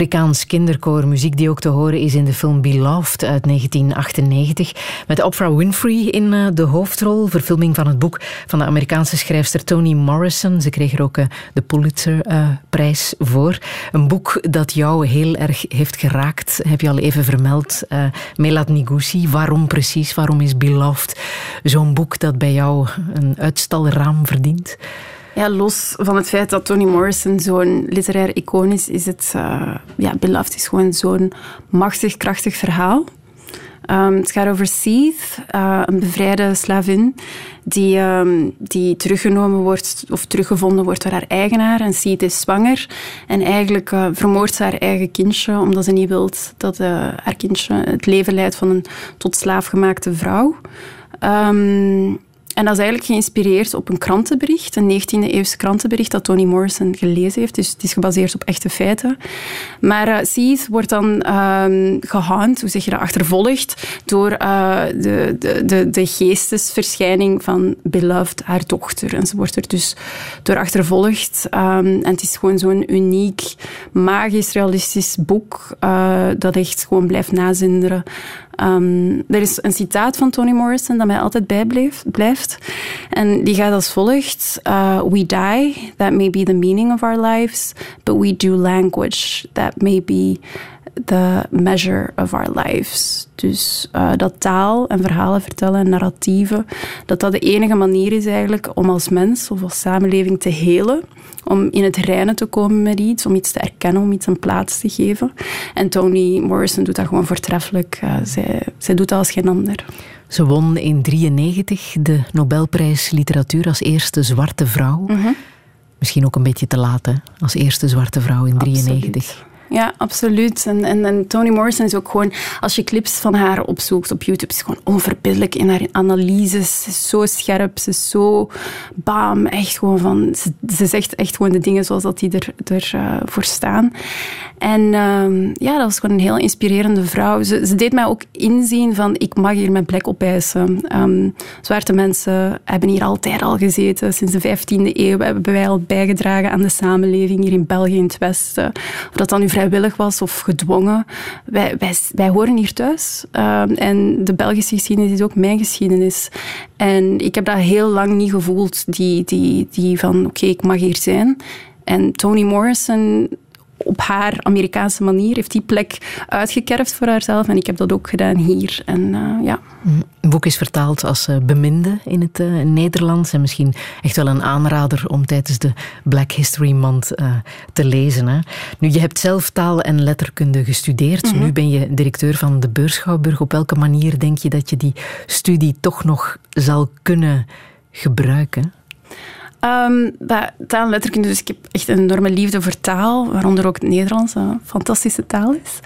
Afrikaans kinderkoor, muziek die ook te horen is in de film Beloved uit 1998. Met Oprah Winfrey in eh, de hoofdrol. Verfilming van het boek van de Amerikaanse schrijfster Toni Morrison. Ze kreeg er ook eh, de Pulitzer-prijs voor. Een boek dat jou heel erg heeft geraakt, heb je al even vermeld. eh Melat Nigusi. Waarom precies? Waarom is Beloved zo'n boek dat bij jou een uitstalraam verdient? Ja, los van het feit dat Toni Morrison zo'n literair icoon is, is het... eh ja, Beloved is gewoon zo'n machtig, krachtig verhaal. Ehm, het gaat over Seeth, eh, een bevrijde slavin, die, ehm, die teruggenomen wordt of teruggevonden wordt door haar eigenaar. En Seeth is zwanger en eigenlijk eh, vermoordt ze haar eigen kindje, omdat ze niet wil dat haar kindje het leven leidt van een tot slaaf gemaakte vrouw. Ehm, en dat is eigenlijk geïnspireerd op een krantenbericht, een 19e-eeuwse krantenbericht dat Toni Morrison gelezen heeft. Dus het is gebaseerd op echte feiten. Maar uh, wordt dan gehound, hoe zeg je dat, achtervolgd door uh, de, de, de, geestesverschijning van Beloved, haar dochter. En ze wordt er dus door achtervolgd. Um, en het is gewoon zo'n uniek, magisch, realistisch boek uh, dat echt gewoon blijft nazinderen. Um, er is een citaat van Toni Morrison dat mij altijd bijblijft. En die gaat als volgt. Uh, we die, that may be the meaning of our lives, but we do language, that may be the measure of our lives. Dus uh, dat taal en verhalen vertellen en narratieven, dat dat de enige manier is eigenlijk om als mens of als samenleving te helen. Om in het reinen te komen met iets, om iets te erkennen, om iets een plaats te geven. En Toni Morrison doet dat gewoon voortreffelijk. Uh, zij, zij doet dat als geen ander. Ze won in 1993 de Nobelprijs Literatuur als eerste zwarte vrouw. Mm -hmm. Misschien ook een beetje te laat, hè? Als eerste zwarte vrouw in 1993. Ja, absoluut. En, en, en Toni Morrison is ook gewoon, als je clips van haar opzoekt op YouTube, is ze gewoon onverbiddelijk in haar analyses. Ze is zo scherp, ze is zo bam, echt gewoon van, ze, ze zegt echt gewoon de dingen zoals dat die er, er uh, voor staan. En um, ja, dat was gewoon een heel inspirerende vrouw. Ze, ze, deed mij ook inzien van, ik mag hier mijn plek opeisen. Um, zwarte mensen hebben hier altijd al gezeten. Sinds de 15e eeuw hebben wij al bijgedragen aan de samenleving hier in België, in het Westen. Of dat dan nu vrijwillig was of gedwongen. Wij, wij, wij horen hier thuis. Uh, en de Belgische geschiedenis is ook mijn geschiedenis. En ik heb dat heel lang niet gevoeld, die, die, die van oké, ik mag hier zijn. En Toni Morrison op haar Amerikaanse manier heeft die plek uitgekerfd voor haarzelf. En ik heb dat ook gedaan hier. En, uh, ja. Het boek is vertaald als uh, beminde in het uh, Nederlands. En misschien echt wel een aanrader om tijdens de Black History Month te lezen. Hè. Nu, je hebt zelf taal en letterkunde gestudeerd. Mm -hmm. Nu ben je directeur van de Beurschouwburg. Op welke manier denk je dat je die studie toch nog zal kunnen gebruiken? Um, taal en dus ik heb echt een enorme liefde voor taal, waaronder ook het Nederlands, een fantastische taal is.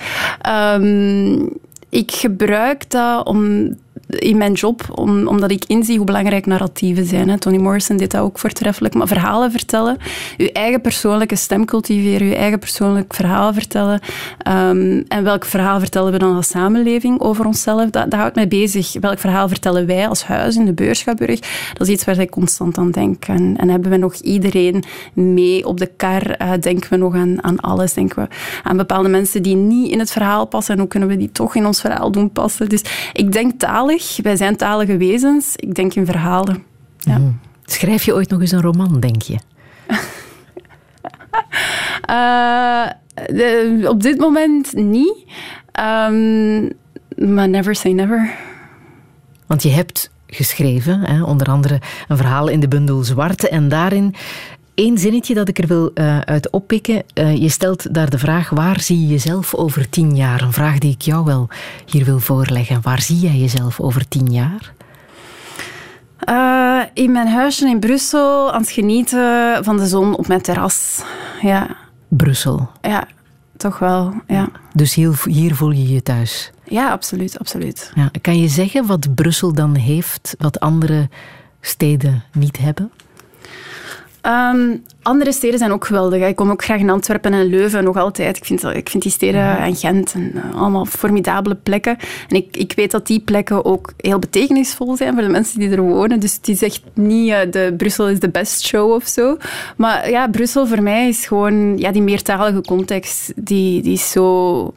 Um, ik gebruik dat om in mijn job, om, omdat ik inzie hoe belangrijk narratieven zijn. Hè. Toni Morrison deed dat ook voortreffelijk. Maar verhalen vertellen, je eigen persoonlijke stem cultiveren, je eigen persoonlijk verhaal vertellen. Um, en welk verhaal vertellen we dan als samenleving over onszelf? Dat, dat houdt mij bezig. Welk verhaal vertellen wij als huis in de Beurschouwburg? Dat is iets waar ik constant aan denk. En, en hebben we nog iedereen mee op de kar? Uh, denken we nog aan, aan alles? Denken we aan bepaalde mensen die niet in het verhaal passen? En hoe kunnen we die toch in ons verhaal doen passen? Dus ik denk talig. Wij zijn talige wezens. Ik denk in verhalen. Ja. Mm. Schrijf je ooit nog eens een roman, denk je? uh, *laughs* de, op dit moment niet. Um, maar never say never. Want je hebt geschreven, hè, onder andere een verhaal in de bundel Zwarte. En daarin Eén zinnetje dat ik er wil uh, uit oppikken. Uh, je stelt daar de vraag, waar zie je jezelf over tien jaar? Een vraag die ik jou wel hier wil voorleggen. Waar zie jij jezelf over tien jaar? Uh, in mijn huisje in Brussel, aan het genieten van de zon op mijn terras. Ja. Brussel? Ja, toch wel, ja. Dus hier, hier voel je je thuis? Ja, absoluut, absoluut. Ja. Kan je zeggen wat Brussel dan heeft, wat andere steden niet hebben? Ehm, andere steden zijn ook geweldig. Ik kom ook graag in Antwerpen en Leuven, nog altijd. Ik vind, ik vind die steden en Gent en, eh, allemaal formidabele plekken. En ik, ik weet dat die plekken ook heel betekenisvol zijn voor de mensen die er wonen. Dus het is echt niet eh, de Brussel is de best show of zo. Maar ja, Brussel voor mij is gewoon ja, die meertalige context. Die, die is zo...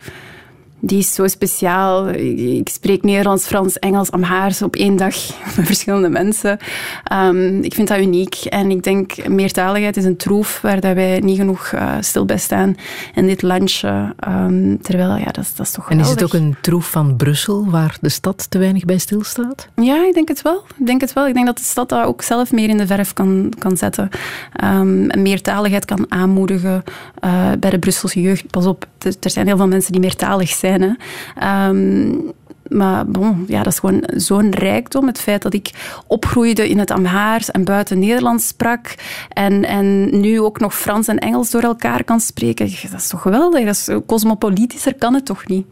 Die is zo speciaal. Ik spreek Nederlands, Frans, Engels, Amhaars op één dag *laughs* met verschillende mensen. Ehm, ik vind dat uniek. En ik denk, meertaligheid is een troef waar dat wij niet genoeg eh, stil bij staan in dit landje. Ehm, terwijl, ja, dat, is- dat is toch En is het ook geweldig. een troef van Brussel waar de stad te weinig bij stilstaat? Ja, ik denk het wel. Ik denk het wel. Ik denk dat de stad dat ook zelf meer in de verf kan, kan zetten. Ehm, meertaligheid kan aanmoedigen eh, bij de Brusselse jeugd. Pas op, er zijn heel veel mensen die meertalig zijn. Ehm, maar bon, ja, dat is gewoon zo'n rijkdom. Het feit dat ik opgroeide in het Amhaars en buiten Nederlands sprak. En, en nu ook nog Frans en Engels door elkaar kan spreken. Dat is toch geweldig? Dat is, cosmopolitischer kan het toch niet?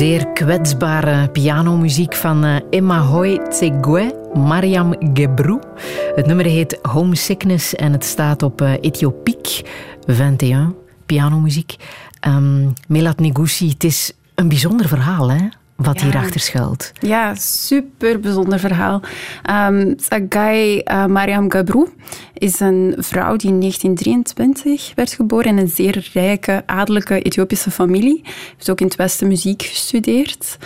Zeer kwetsbare pianomuziek van eh, Emma Hoy Tsegwe, Mariam Gebrou. Het nummer heet Homesickness en het staat op eh, Ethiopiek 21, pianomuziek. Ehm Melat Negoussi, het is een bijzonder verhaal, hè? wat Ja. hierachter schuilt. Ja, super bijzonder verhaal. Um, Sagai uh, Mariam Gabrou is een vrouw die in 1923 werd geboren in een zeer rijke, adellijke Ethiopische familie. Heeft ook in het Westen muziek gestudeerd.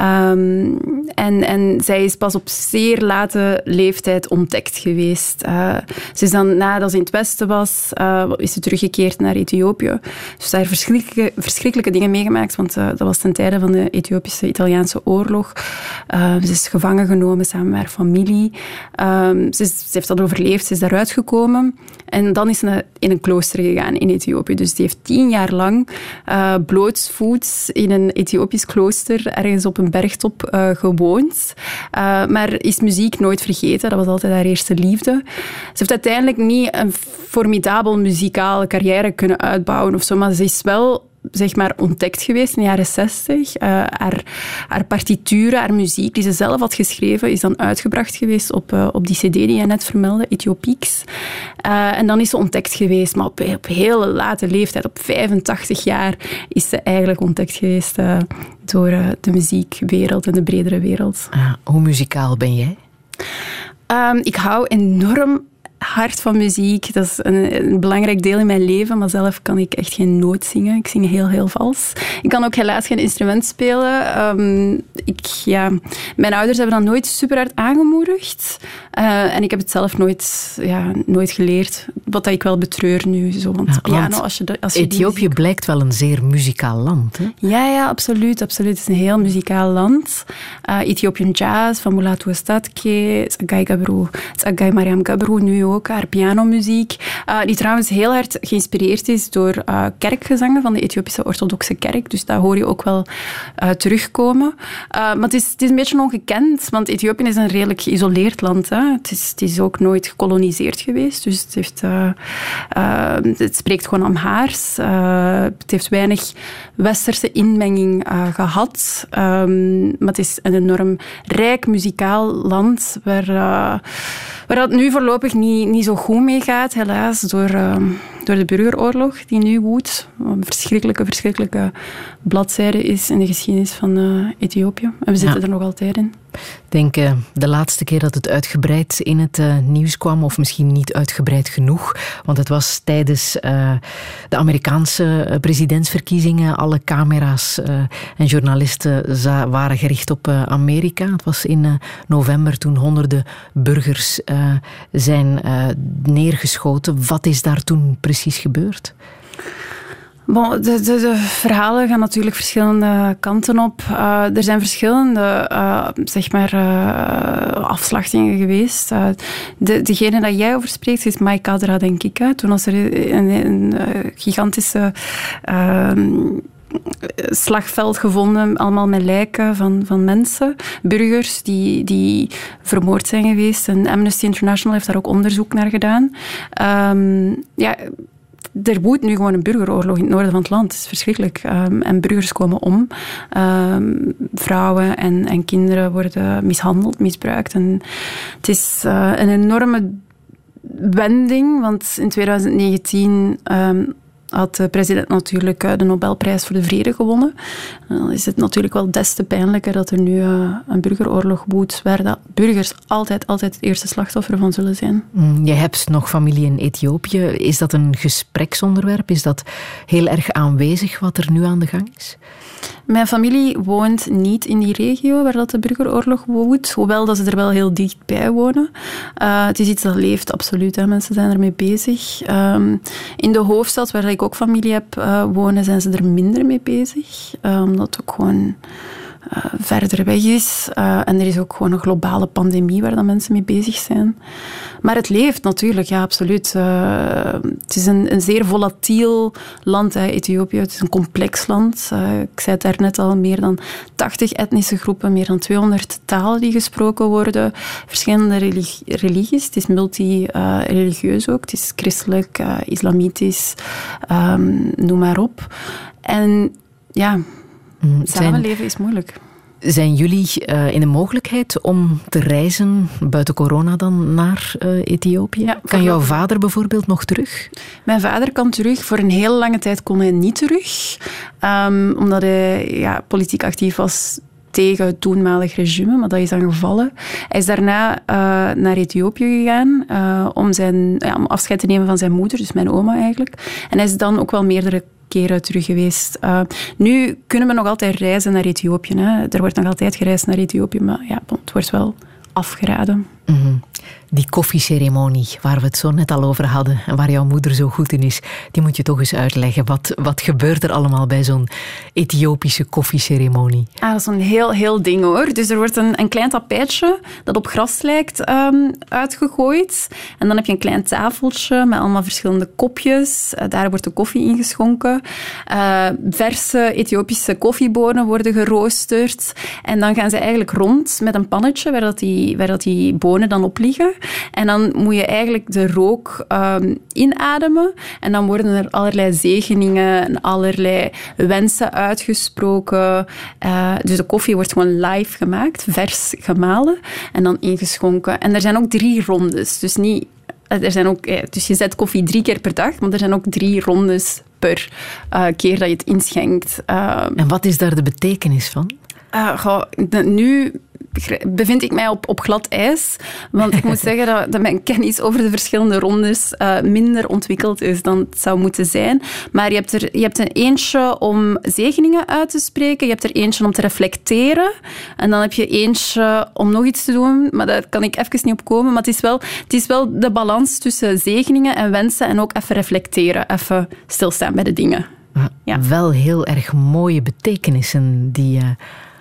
Um, en, en zij is pas op zeer late leeftijd ontdekt geweest. Uh, ze is dan, nadat ze in het Westen was, uh, is ze teruggekeerd naar Ethiopië. Ze heeft daar verschrikkelijke, verschrikkelijke dingen meegemaakt, want uh, dat was ten tijde van de Ethiopische Italiaanse oorlog. Ze is gevangen genomen samen met haar familie. Um, ze, is, heeft dat overleefd, ze is daaruit gekomen. En dan is ze in een klooster gegaan in Ethiopië. Dus die heeft tien jaar lang uh, blootsvoets in een Ethiopisch klooster ergens op een bergtop uh, gewoond. Uh, maar is muziek nooit vergeten. Dat was altijd haar eerste liefde. Ze heeft uiteindelijk niet een formidabel muzikale carrière kunnen uitbouwen of zo, maar ze is wel zeg maar, ontdekt geweest in de jaren zestig. Uh, haar, haar partituren, haar muziek, die ze zelf had geschreven, is dan uitgebracht geweest op, uh, op die cd die je net vermeldde, Ethiopieks. Uh, en dan is ze ontdekt geweest, maar op, op hele late leeftijd, op 85 jaar, is ze eigenlijk ontdekt geweest door de muziekwereld en de bredere wereld. Ah, hoe muzikaal ben jij? Um, ik hou enorm hard van muziek. Dat is een, een, belangrijk deel in mijn leven, maar zelf kan ik echt geen noot zingen. Ik zing heel, heel vals. Ik kan ook helaas geen instrument spelen. Um, ik, ja, mijn ouders hebben dat nooit super hard aangemoedigd. Uh, en ik heb het zelf nooit, ja, nooit geleerd. Wat dat ik wel betreur nu. Zo, want ja, piano, als je, als je Ethiopië muziek... blijkt wel een zeer muzikaal land. Hè? Ja, ja, absoluut, absoluut. Het is een heel muzikaal land. Uh, Ethiopian jazz van Mulatu Estatke, Sagai Gabrou, Sagai Mariam Gabrou nu ook, haar pianomuziek. Uh, die trouwens heel hard geïnspireerd is door uh, kerkgezangen van de Ethiopische orthodoxe kerk. Dus dat hoor je ook wel uh, terugkomen. maar het is, een beetje ongekend, want Ethiopië is een redelijk geïsoleerd land. Hè. Het, is, het is ook nooit gekoloniseerd geweest, dus het, heeft, het spreekt gewoon om haars. het heeft weinig westerse inmenging gehad. Um, maar het is een enorm rijk muzikaal land waar, waar dat nu voorlopig niet, niet zo goed mee gaat, helaas, door, uh, door de burgeroorlog die nu woedt. Een verschrikkelijke, verschrikkelijke bladzijde is in de geschiedenis van uh, Ethiopië. En we zitten ja. er nog altijd in. Denk uh, de laatste keer dat het uitgebreid in het uh, nieuws kwam, of misschien niet uitgebreid genoeg, want het was tijdens uh, de Amerikaanse presidentsverkiezingen. Alle camera's en journalisten waren gericht op Amerika. Het was in november toen honderden burgers zijn neergeschoten. Wat is daar toen precies gebeurd? De, verhalen gaan natuurlijk verschillende kanten op. Uh, er zijn verschillende uh, zeg maar, uh, afslachtingen geweest. de, degene dat jij over spreekt is Maikadra, denk ik. Toen was er een, een gigantische slagveld gevonden, allemaal met lijken van, van mensen, burgers die, die vermoord zijn geweest. En Amnesty International heeft daar ook onderzoek naar gedaan. Um, ja, er woedt nu gewoon een burgeroorlog in het noorden van het land. Het is verschrikkelijk. Um, en burgers komen om. Um, vrouwen en, en kinderen worden mishandeld, misbruikt. En het is uh, een enorme wending, want in 2019 um, had de president natuurlijk de Nobelprijs voor de Vrede gewonnen. Dan is het natuurlijk wel des te pijnlijker dat er nu een burgeroorlog woedt, waar dat burgers altijd, altijd het eerste slachtoffer van zullen zijn. Je hebt nog familie in Ethiopië. Is dat een gespreksonderwerp? Is dat heel erg aanwezig wat er nu aan de gang is? Mijn familie woont niet in die regio waar dat de burgeroorlog woedt, hoewel dat ze er wel heel dichtbij wonen. Uh, het is iets dat leeft, absoluut. Hè. Mensen zijn ermee bezig. Um, in de hoofdstad, waar ik ook familie heb uh, wonen, zijn ze er minder mee bezig. Uh, omdat ook gewoon uh, verder weg is. Uh, en er is ook gewoon een globale pandemie waar dan mensen mee bezig zijn. Maar het leeft natuurlijk, ja, absoluut. Uh, het is een, een, zeer volatiel land, hè, Ethiopië. Het is een complex land. ik zei het daarnet al, meer dan 80 etnische groepen, meer dan 200 talen die gesproken worden. Verschillende religi religies. Het is multi-religieus ook. Het is christelijk, islamitisch, um, noem maar op. En ja... Samenleven is moeilijk. Zijn jullie uh, in de mogelijkheid om te reizen, buiten corona dan, naar uh, Ethiopië? Ja, kan jouw vader bijvoorbeeld nog terug? Mijn vader kan terug. Voor een hele lange tijd kon hij niet terug. Um, omdat hij ja, politiek actief was tegen het toenmalig regime, maar dat is dan gevallen. Hij is daarna eh, naar Ethiopië gegaan eh, om, zijn, ja, om afscheid te nemen van zijn moeder, dus mijn oma eigenlijk. En hij is dan ook wel meerdere keren terug geweest. Eh, nu kunnen we nog altijd reizen naar Ethiopië. Hè. Er wordt nog altijd gereisd naar Ethiopië, maar ja, het wordt wel afgeraden. Mhm. Die koffieceremonie waar we het zo net al over hadden en waar jouw moeder zo goed in is, die moet je toch eens uitleggen. Wat, wat gebeurt er allemaal bij zo'n Ethiopische koffieceremonie? Ah, dat is een heel, heel ding hoor. Dus er wordt een, een klein tapijtje dat op gras lijkt ehm, uitgegooid. En dan heb je een klein tafeltje met allemaal verschillende kopjes. Eh, daar wordt de koffie ingeschonken. Eh, verse Ethiopische koffiebonen worden geroosterd. En dan gaan ze eigenlijk rond met een pannetje waar, dat die, waar dat die bonen dan op liggen. En dan moet je eigenlijk de rook ehm, inademen. En dan worden er allerlei zegeningen en allerlei wensen uitgesproken. Eh, dus de koffie wordt gewoon live gemaakt, vers gemalen en dan ingeschonken. En er zijn ook drie rondes. Dus, niet, er zijn ook, eh, dus je zet koffie drie keer per dag, maar er zijn ook drie rondes per eh, keer dat je het inschenkt. Uh, En wat is daar de betekenis van? uh, goh, de- nu bevind ik mij op, op glad ijs. Want ik moet *laughs* zeggen dat, dat mijn kennis over de verschillende rondes eh, minder ontwikkeld is dan het zou moeten zijn. Maar je hebt er je hebt er eentje om zegeningen uit te spreken. Je hebt er eentje om te reflecteren. En dan heb je eentje om nog iets te doen. Maar daar kan ik even niet op komen. Maar het is wel, het is wel de balans tussen zegeningen en wensen. En ook even reflecteren. Even stilstaan bij de dingen. Ja. Wel heel erg mooie betekenissen die, eh,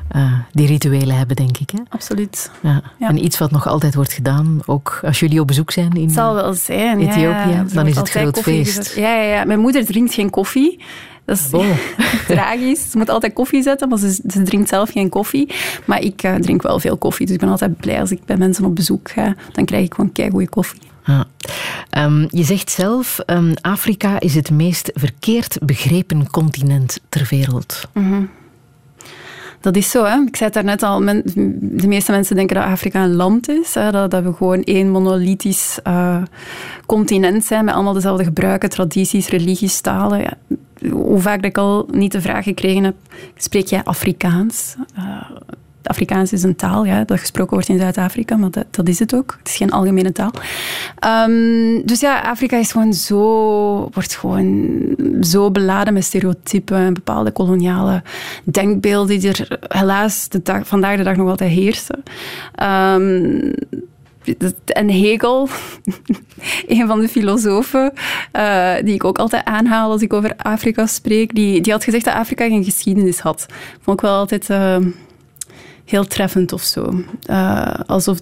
eh, die rituelen hebben, denk ik. Hè? Absoluut. Ja. Ja. En iets wat nog altijd wordt gedaan, ook als jullie op bezoek zijn in Het zal wel zijn. ja, Ethiopië, ja. Dan is het groot koffie feest. Ja, ja, ja. Mijn moeder drinkt geen koffie. Dat is Oh. *laughs* tragisch. Ze moet altijd koffie zetten, maar ze, ze drinkt zelf geen koffie. Maar ik eh, drink wel veel koffie. Dus ik ben altijd blij als ik bij mensen op bezoek ga. Dan krijg ik gewoon keigoede koffie. Ja. Ehm, je zegt zelf, ehm, Afrika is het meest verkeerd begrepen continent ter wereld. Mhm. Dat is zo, hè. Ik zei het daarnet al. de meeste mensen denken dat Afrika een land is. Hè, dat, dat we gewoon één monolithisch eh, continent zijn met allemaal dezelfde gebruiken, tradities, religies, talen. Hoe vaak ik al niet de vraag gekregen heb, spreek jij Afrikaans? Eh, Afrikaans is een taal ja, dat gesproken wordt in Zuid-Afrika, maar dat, dat is het ook. Het is geen algemene taal. Ehm, dus ja, Afrika is gewoon zo, wordt gewoon zo beladen met stereotypen en bepaalde koloniale denkbeelden die er helaas de dag, vandaag de dag nog altijd heersen. Ehm, en Hegel, *laughs* een van de filosofen eh, die ik ook altijd aanhaal als ik over Afrika spreek, die, die had gezegd dat Afrika geen geschiedenis had. Vond ik wel altijd eh, heel treffend of zo. Eh, alsof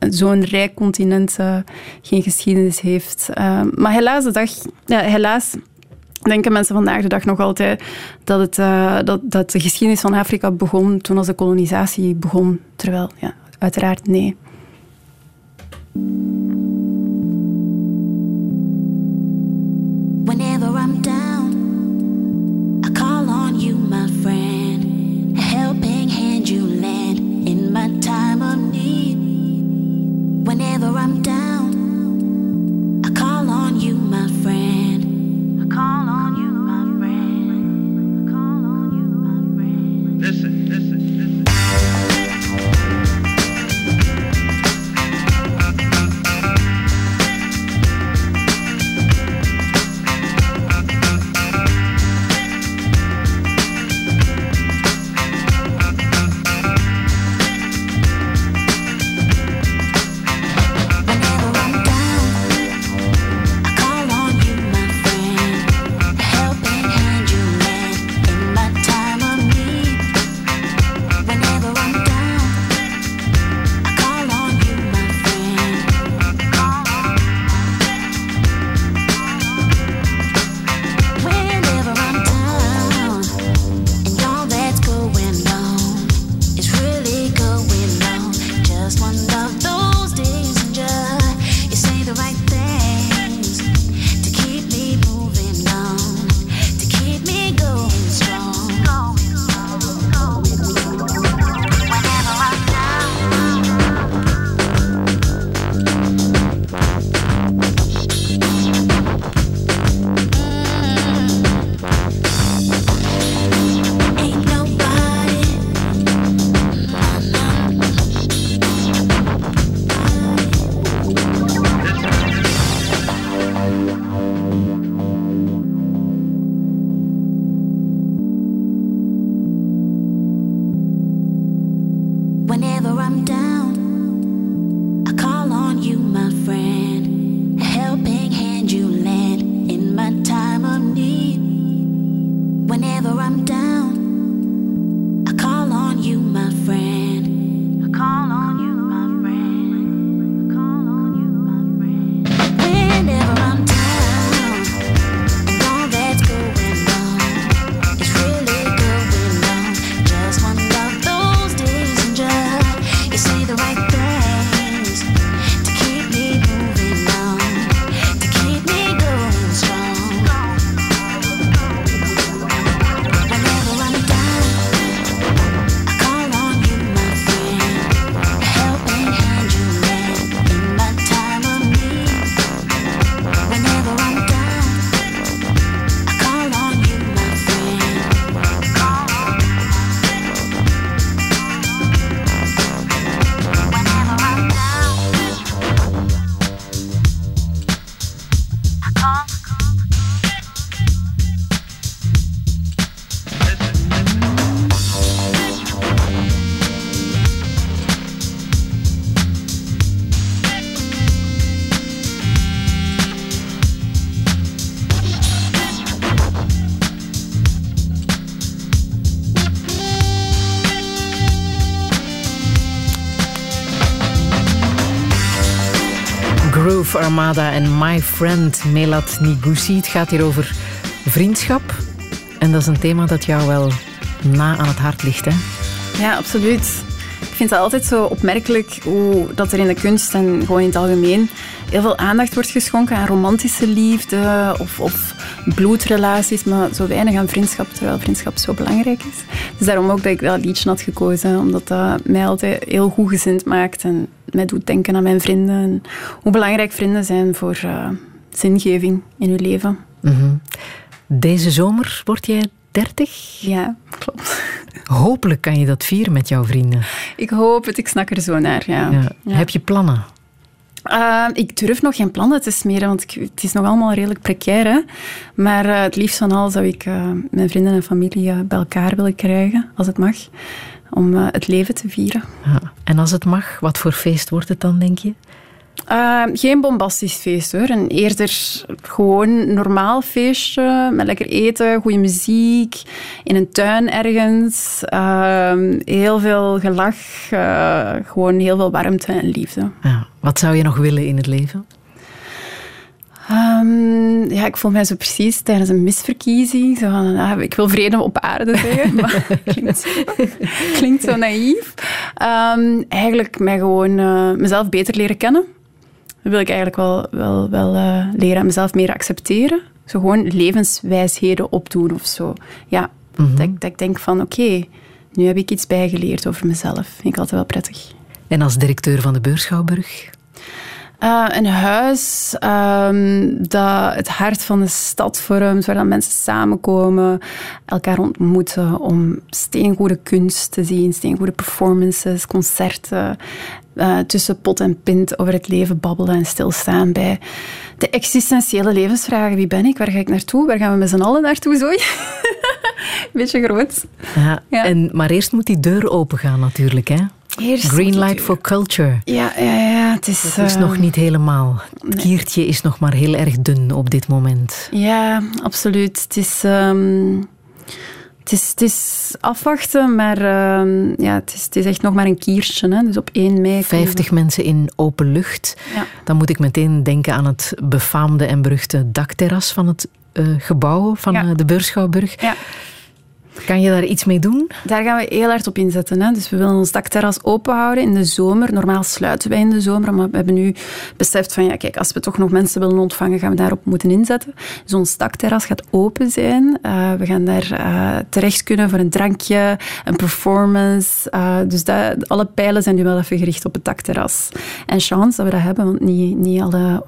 zo'n rijk continent eh, geen geschiedenis heeft. Eh, maar helaas, de dag, ja, helaas denken mensen vandaag de dag nog altijd dat, het, dat, dat de geschiedenis van Afrika begon toen als de kolonisatie begon. Terwijl, ja, uiteraard nee. Whenever I'm down, I call on you, my friend. A helping hand you time of need. Whenever I'm down, I call on you, my friend. I call on you, my friend. I call on you, my friend. Listen. Groove Armada en My Friend Melat Nigusi. Het gaat hier over vriendschap. En dat is een thema dat jou wel na aan het hart ligt, hè? Ja, absoluut. Ik vind het altijd zo opmerkelijk hoe dat er in de kunst en gewoon in het algemeen heel veel aandacht wordt geschonken aan romantische liefde of, of bloedrelaties, maar zo weinig aan vriendschap, terwijl vriendschap zo belangrijk is. Dus daarom ook dat ik dat liedje had gekozen, omdat dat mij altijd heel goed gezind maakt en mij doet denken aan mijn vrienden en hoe belangrijk vrienden zijn voor eh, zingeving in uw leven. Mhm. Deze zomer word jij 30? Ja, klopt. *laughs* Hopelijk kan je dat vieren met jouw vrienden. Ik hoop het, ik snak er zo naar, ja. Ja. Ja. Heb je plannen? Uh, ik durf nog geen plannen te smeren, want ik, het is nog allemaal redelijk precair. Hè? Maar uh, het liefst van al zou ik uh, mijn vrienden en familie bij elkaar willen krijgen, als het mag, om het leven te vieren. Ja. En als het mag, wat voor feest wordt het dan, denk je? Uh, geen bombastisch feest hoor. Een eerder gewoon normaal feestje met lekker eten, goede muziek, in een tuin ergens. Uh, heel veel gelach, uh, gewoon heel veel warmte en liefde. Ja. Wat zou je nog willen in het leven? Um, ja, ik voel mij zo precies tijdens een misverkiezing. Zo van, ah, ik wil vrede op aarde zeggen, maar *laughs* klinkt zo, klinkt zo naïef. Um, eigenlijk mij gewoon uh, mezelf beter leren kennen. Dat wil ik eigenlijk wel, wel, wel uh, leren en mezelf meer accepteren. Zo gewoon levenswijsheden opdoen of zo. Ja, mm -hmm. dat, dat, ik denk van oké, okay, nu heb ik iets bijgeleerd over mezelf. Vind ik altijd wel prettig. En als directeur van de Beurschouwburg? Uh, een huis um, dat het hart van de stad vormt, waar dan mensen samenkomen, elkaar ontmoeten om steengoede kunst te zien, steengoede performances, concerten, uh, tussen pot en pint over het leven babbelen en stilstaan bij de existentiële levensvragen. Wie ben ik? Waar ga ik naartoe? Waar gaan we met z'n allen naartoe? Zo? *laughs* Beetje groot. Ja, ja. En, maar eerst moet die deur opengaan natuurlijk, hè? Green light for culture. Ja, ja, ja. Het is, het is uh, nog niet helemaal. Het nee. kiertje is nog maar heel erg dun op dit moment. Ja, absoluut. Het is, um, het is, het is afwachten, maar um, ja, het, is, het is echt nog maar een kiertje. Hè. Dus op 1 mei... 50 mensen in open lucht. Ja. Dan moet ik meteen denken aan het befaamde en beruchte dakterras van het uh, gebouw van ja. uh, de Beurschouwburg. Ja. Kan je daar iets mee doen? Daar gaan we heel hard op inzetten. Hè. Dus we willen ons dakterras open houden in de zomer. Normaal sluiten wij in de zomer, maar we hebben nu beseft van ja, kijk, als we toch nog mensen willen ontvangen, gaan we daarop moeten inzetten. Dus ons dakterras gaat open zijn. Uh, we gaan daar uh, terecht kunnen voor een drankje, een performance. Uh, dus alle pijlen zijn nu wel even gericht op het dakterras. En chance dat we dat hebben, want niet, niet alle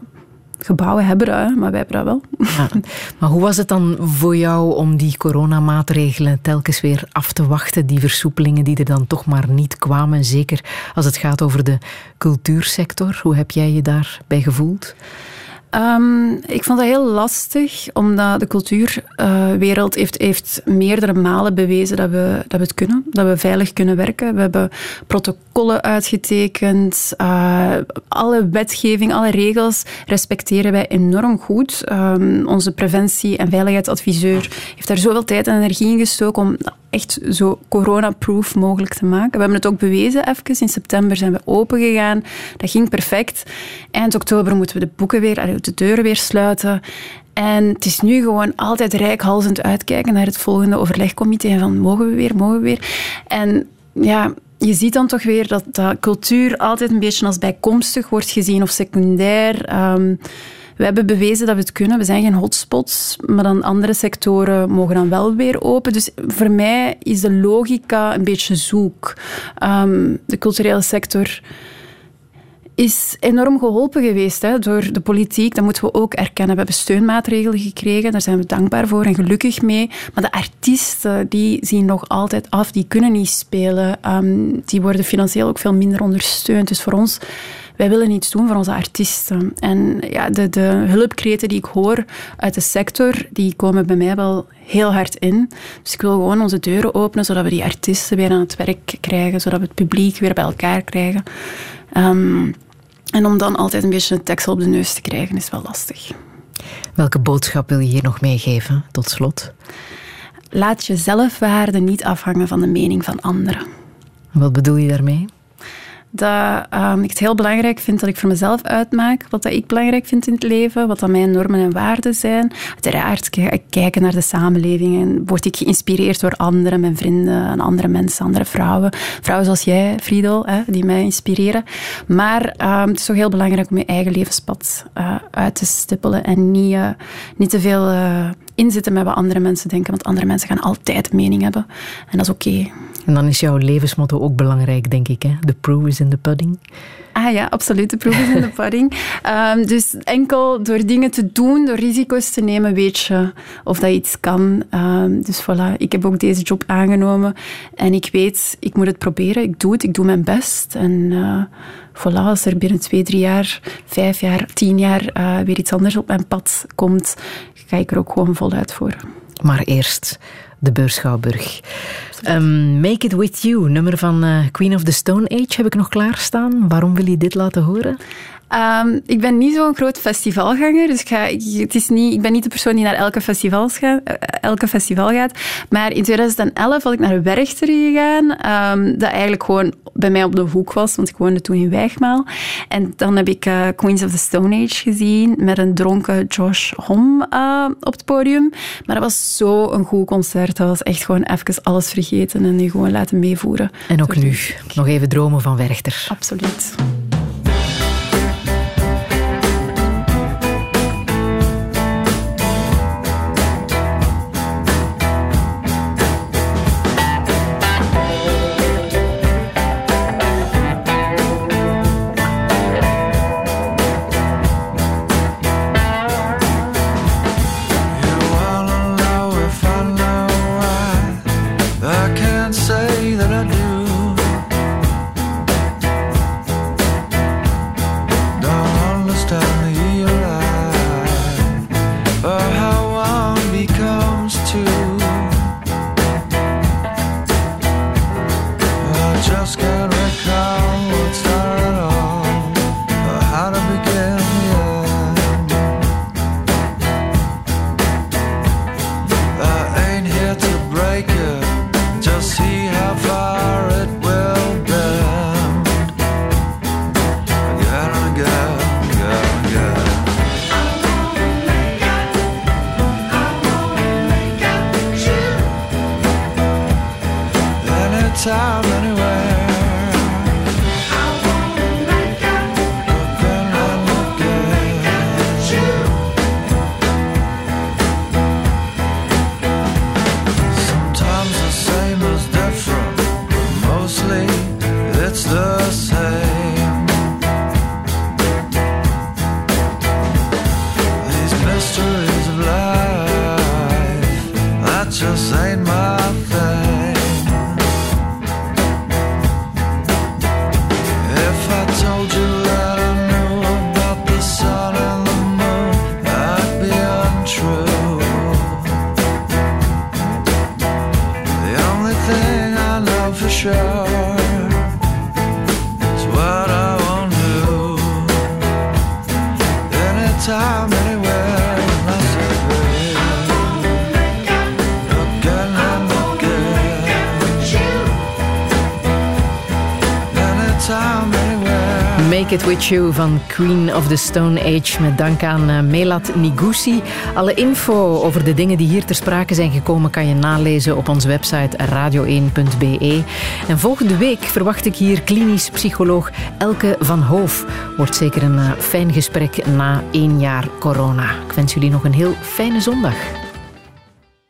gebouwen hebben dat, maar wij hebben dat wel. Ja. *laughs* Maar hoe was het dan voor jou om die coronamaatregelen telkens weer af te wachten, die versoepelingen die er dan toch maar niet kwamen, zeker als het gaat over de cultuursector? Hoe heb jij je daarbij gevoeld? Ehm, ik vond dat heel lastig, omdat de cultuurwereld heeft, heeft meerdere malen bewezen dat we, dat we het kunnen. Dat we veilig kunnen werken. We hebben protocollen uitgetekend. eh, alle wetgeving, alle regels respecteren wij enorm goed. Ehm, onze preventie- en veiligheidsadviseur heeft daar zoveel tijd en energie in gestoken om echt zo corona-proof mogelijk te maken. We hebben het ook bewezen even. In september zijn we open gegaan. Dat ging perfect. Eind oktober moeten we de boeken weer, de deuren weer sluiten. En het is nu gewoon altijd rijkhalzend uitkijken naar het volgende overlegcomité. En van, mogen we weer, mogen we weer? En ja, je ziet dan toch weer dat, dat cultuur altijd een beetje als bijkomstig wordt gezien of secundair. Ehm, we hebben bewezen dat we het kunnen. We zijn geen hotspots, maar dan andere sectoren mogen dan wel weer open. Dus voor mij is de logica een beetje zoek. Ehm, de culturele sector is enorm geholpen geweest hè, door de politiek. Dat moeten we ook erkennen. We hebben steunmaatregelen gekregen, daar zijn we dankbaar voor en gelukkig mee. Maar de artiesten, die zien nog altijd af, die kunnen niet spelen. Ehm, die worden financieel ook veel minder ondersteund. Dus voor ons, wij willen iets doen voor onze artiesten. En ja, de, de hulpkreten die ik hoor uit de sector, die komen bij mij wel heel hard in. Dus ik wil gewoon onze deuren openen, zodat we die artiesten weer aan het werk krijgen, zodat we het publiek weer bij elkaar krijgen. Ehm, en om dan altijd een beetje een tekstel op de neus te krijgen, is wel lastig. Welke boodschap wil je hier nog meegeven, tot slot? Laat je zelfwaarde niet afhangen van de mening van anderen. Wat bedoel je daarmee? Dat ehm, ik het heel belangrijk vind dat ik voor mezelf uitmaak wat dat ik belangrijk vind in het leven, wat dat mijn normen en waarden zijn. Uiteraard kijken naar de samenleving en word ik geïnspireerd door anderen, mijn vrienden, en andere mensen, andere vrouwen. Vrouwen zoals jij, Friedel, die mij inspireren. Maar ehm, het is toch heel belangrijk om je eigen levenspad eh, uit te stippelen en niet, eh, niet te veel eh, inzitten met wat andere mensen denken, want andere mensen gaan altijd mening hebben. En dat is oké. En dan is jouw levensmotto ook belangrijk, denk ik. Hè? The proof is in the pudding. Ah ja, absoluut. De proef is in de *laughs* pudding. Ehm, dus enkel door dingen te doen, door risico's te nemen, weet je of dat iets kan. Ehm, dus voilà, ik heb ook deze job aangenomen. En ik weet, ik moet het proberen. Ik doe het, ik doe mijn best. En eh, voilà, als er binnen twee, drie jaar, vijf jaar, tien jaar eh, weer iets anders op mijn pad komt, ga ik er ook gewoon voluit voor. Maar eerst de Beurschouwburg. Ehm, Make It With You, nummer van eh, Queen of the Stone Age, heb ik nog klaarstaan. Waarom wil je dit laten horen? Ehm, ik ben niet zo'n groot festivalganger, dus ik, ga, ik, het is niet, ik ben niet de persoon die naar elke, festivals ga, eh, elke festival gaat. Maar in 2011 was ik naar Werchter gegaan, ehm, dat eigenlijk gewoon bij mij op de hoek was, want ik woonde toen in Wijgmaal. En dan heb ik eh, Queens of the Stone Age gezien met een dronken Josh Homme eh, op het podium. Maar dat was zo een goed concert. Dat was echt gewoon even alles vergeten en je gewoon laten meevoeren. En ook nu, nog even dromen van Werchter. Absoluut. Make It With You van Queen of the Stone Age met dank aan eh, Melat Nigusi. Alle info over de dingen die hier ter sprake zijn gekomen kan je nalezen op onze website radio1.be. En volgende week verwacht ik hier klinisch psycholoog Elke van Hoof. Wordt zeker een eh, fijn gesprek na één jaar corona. Ik wens jullie nog een heel fijne zondag.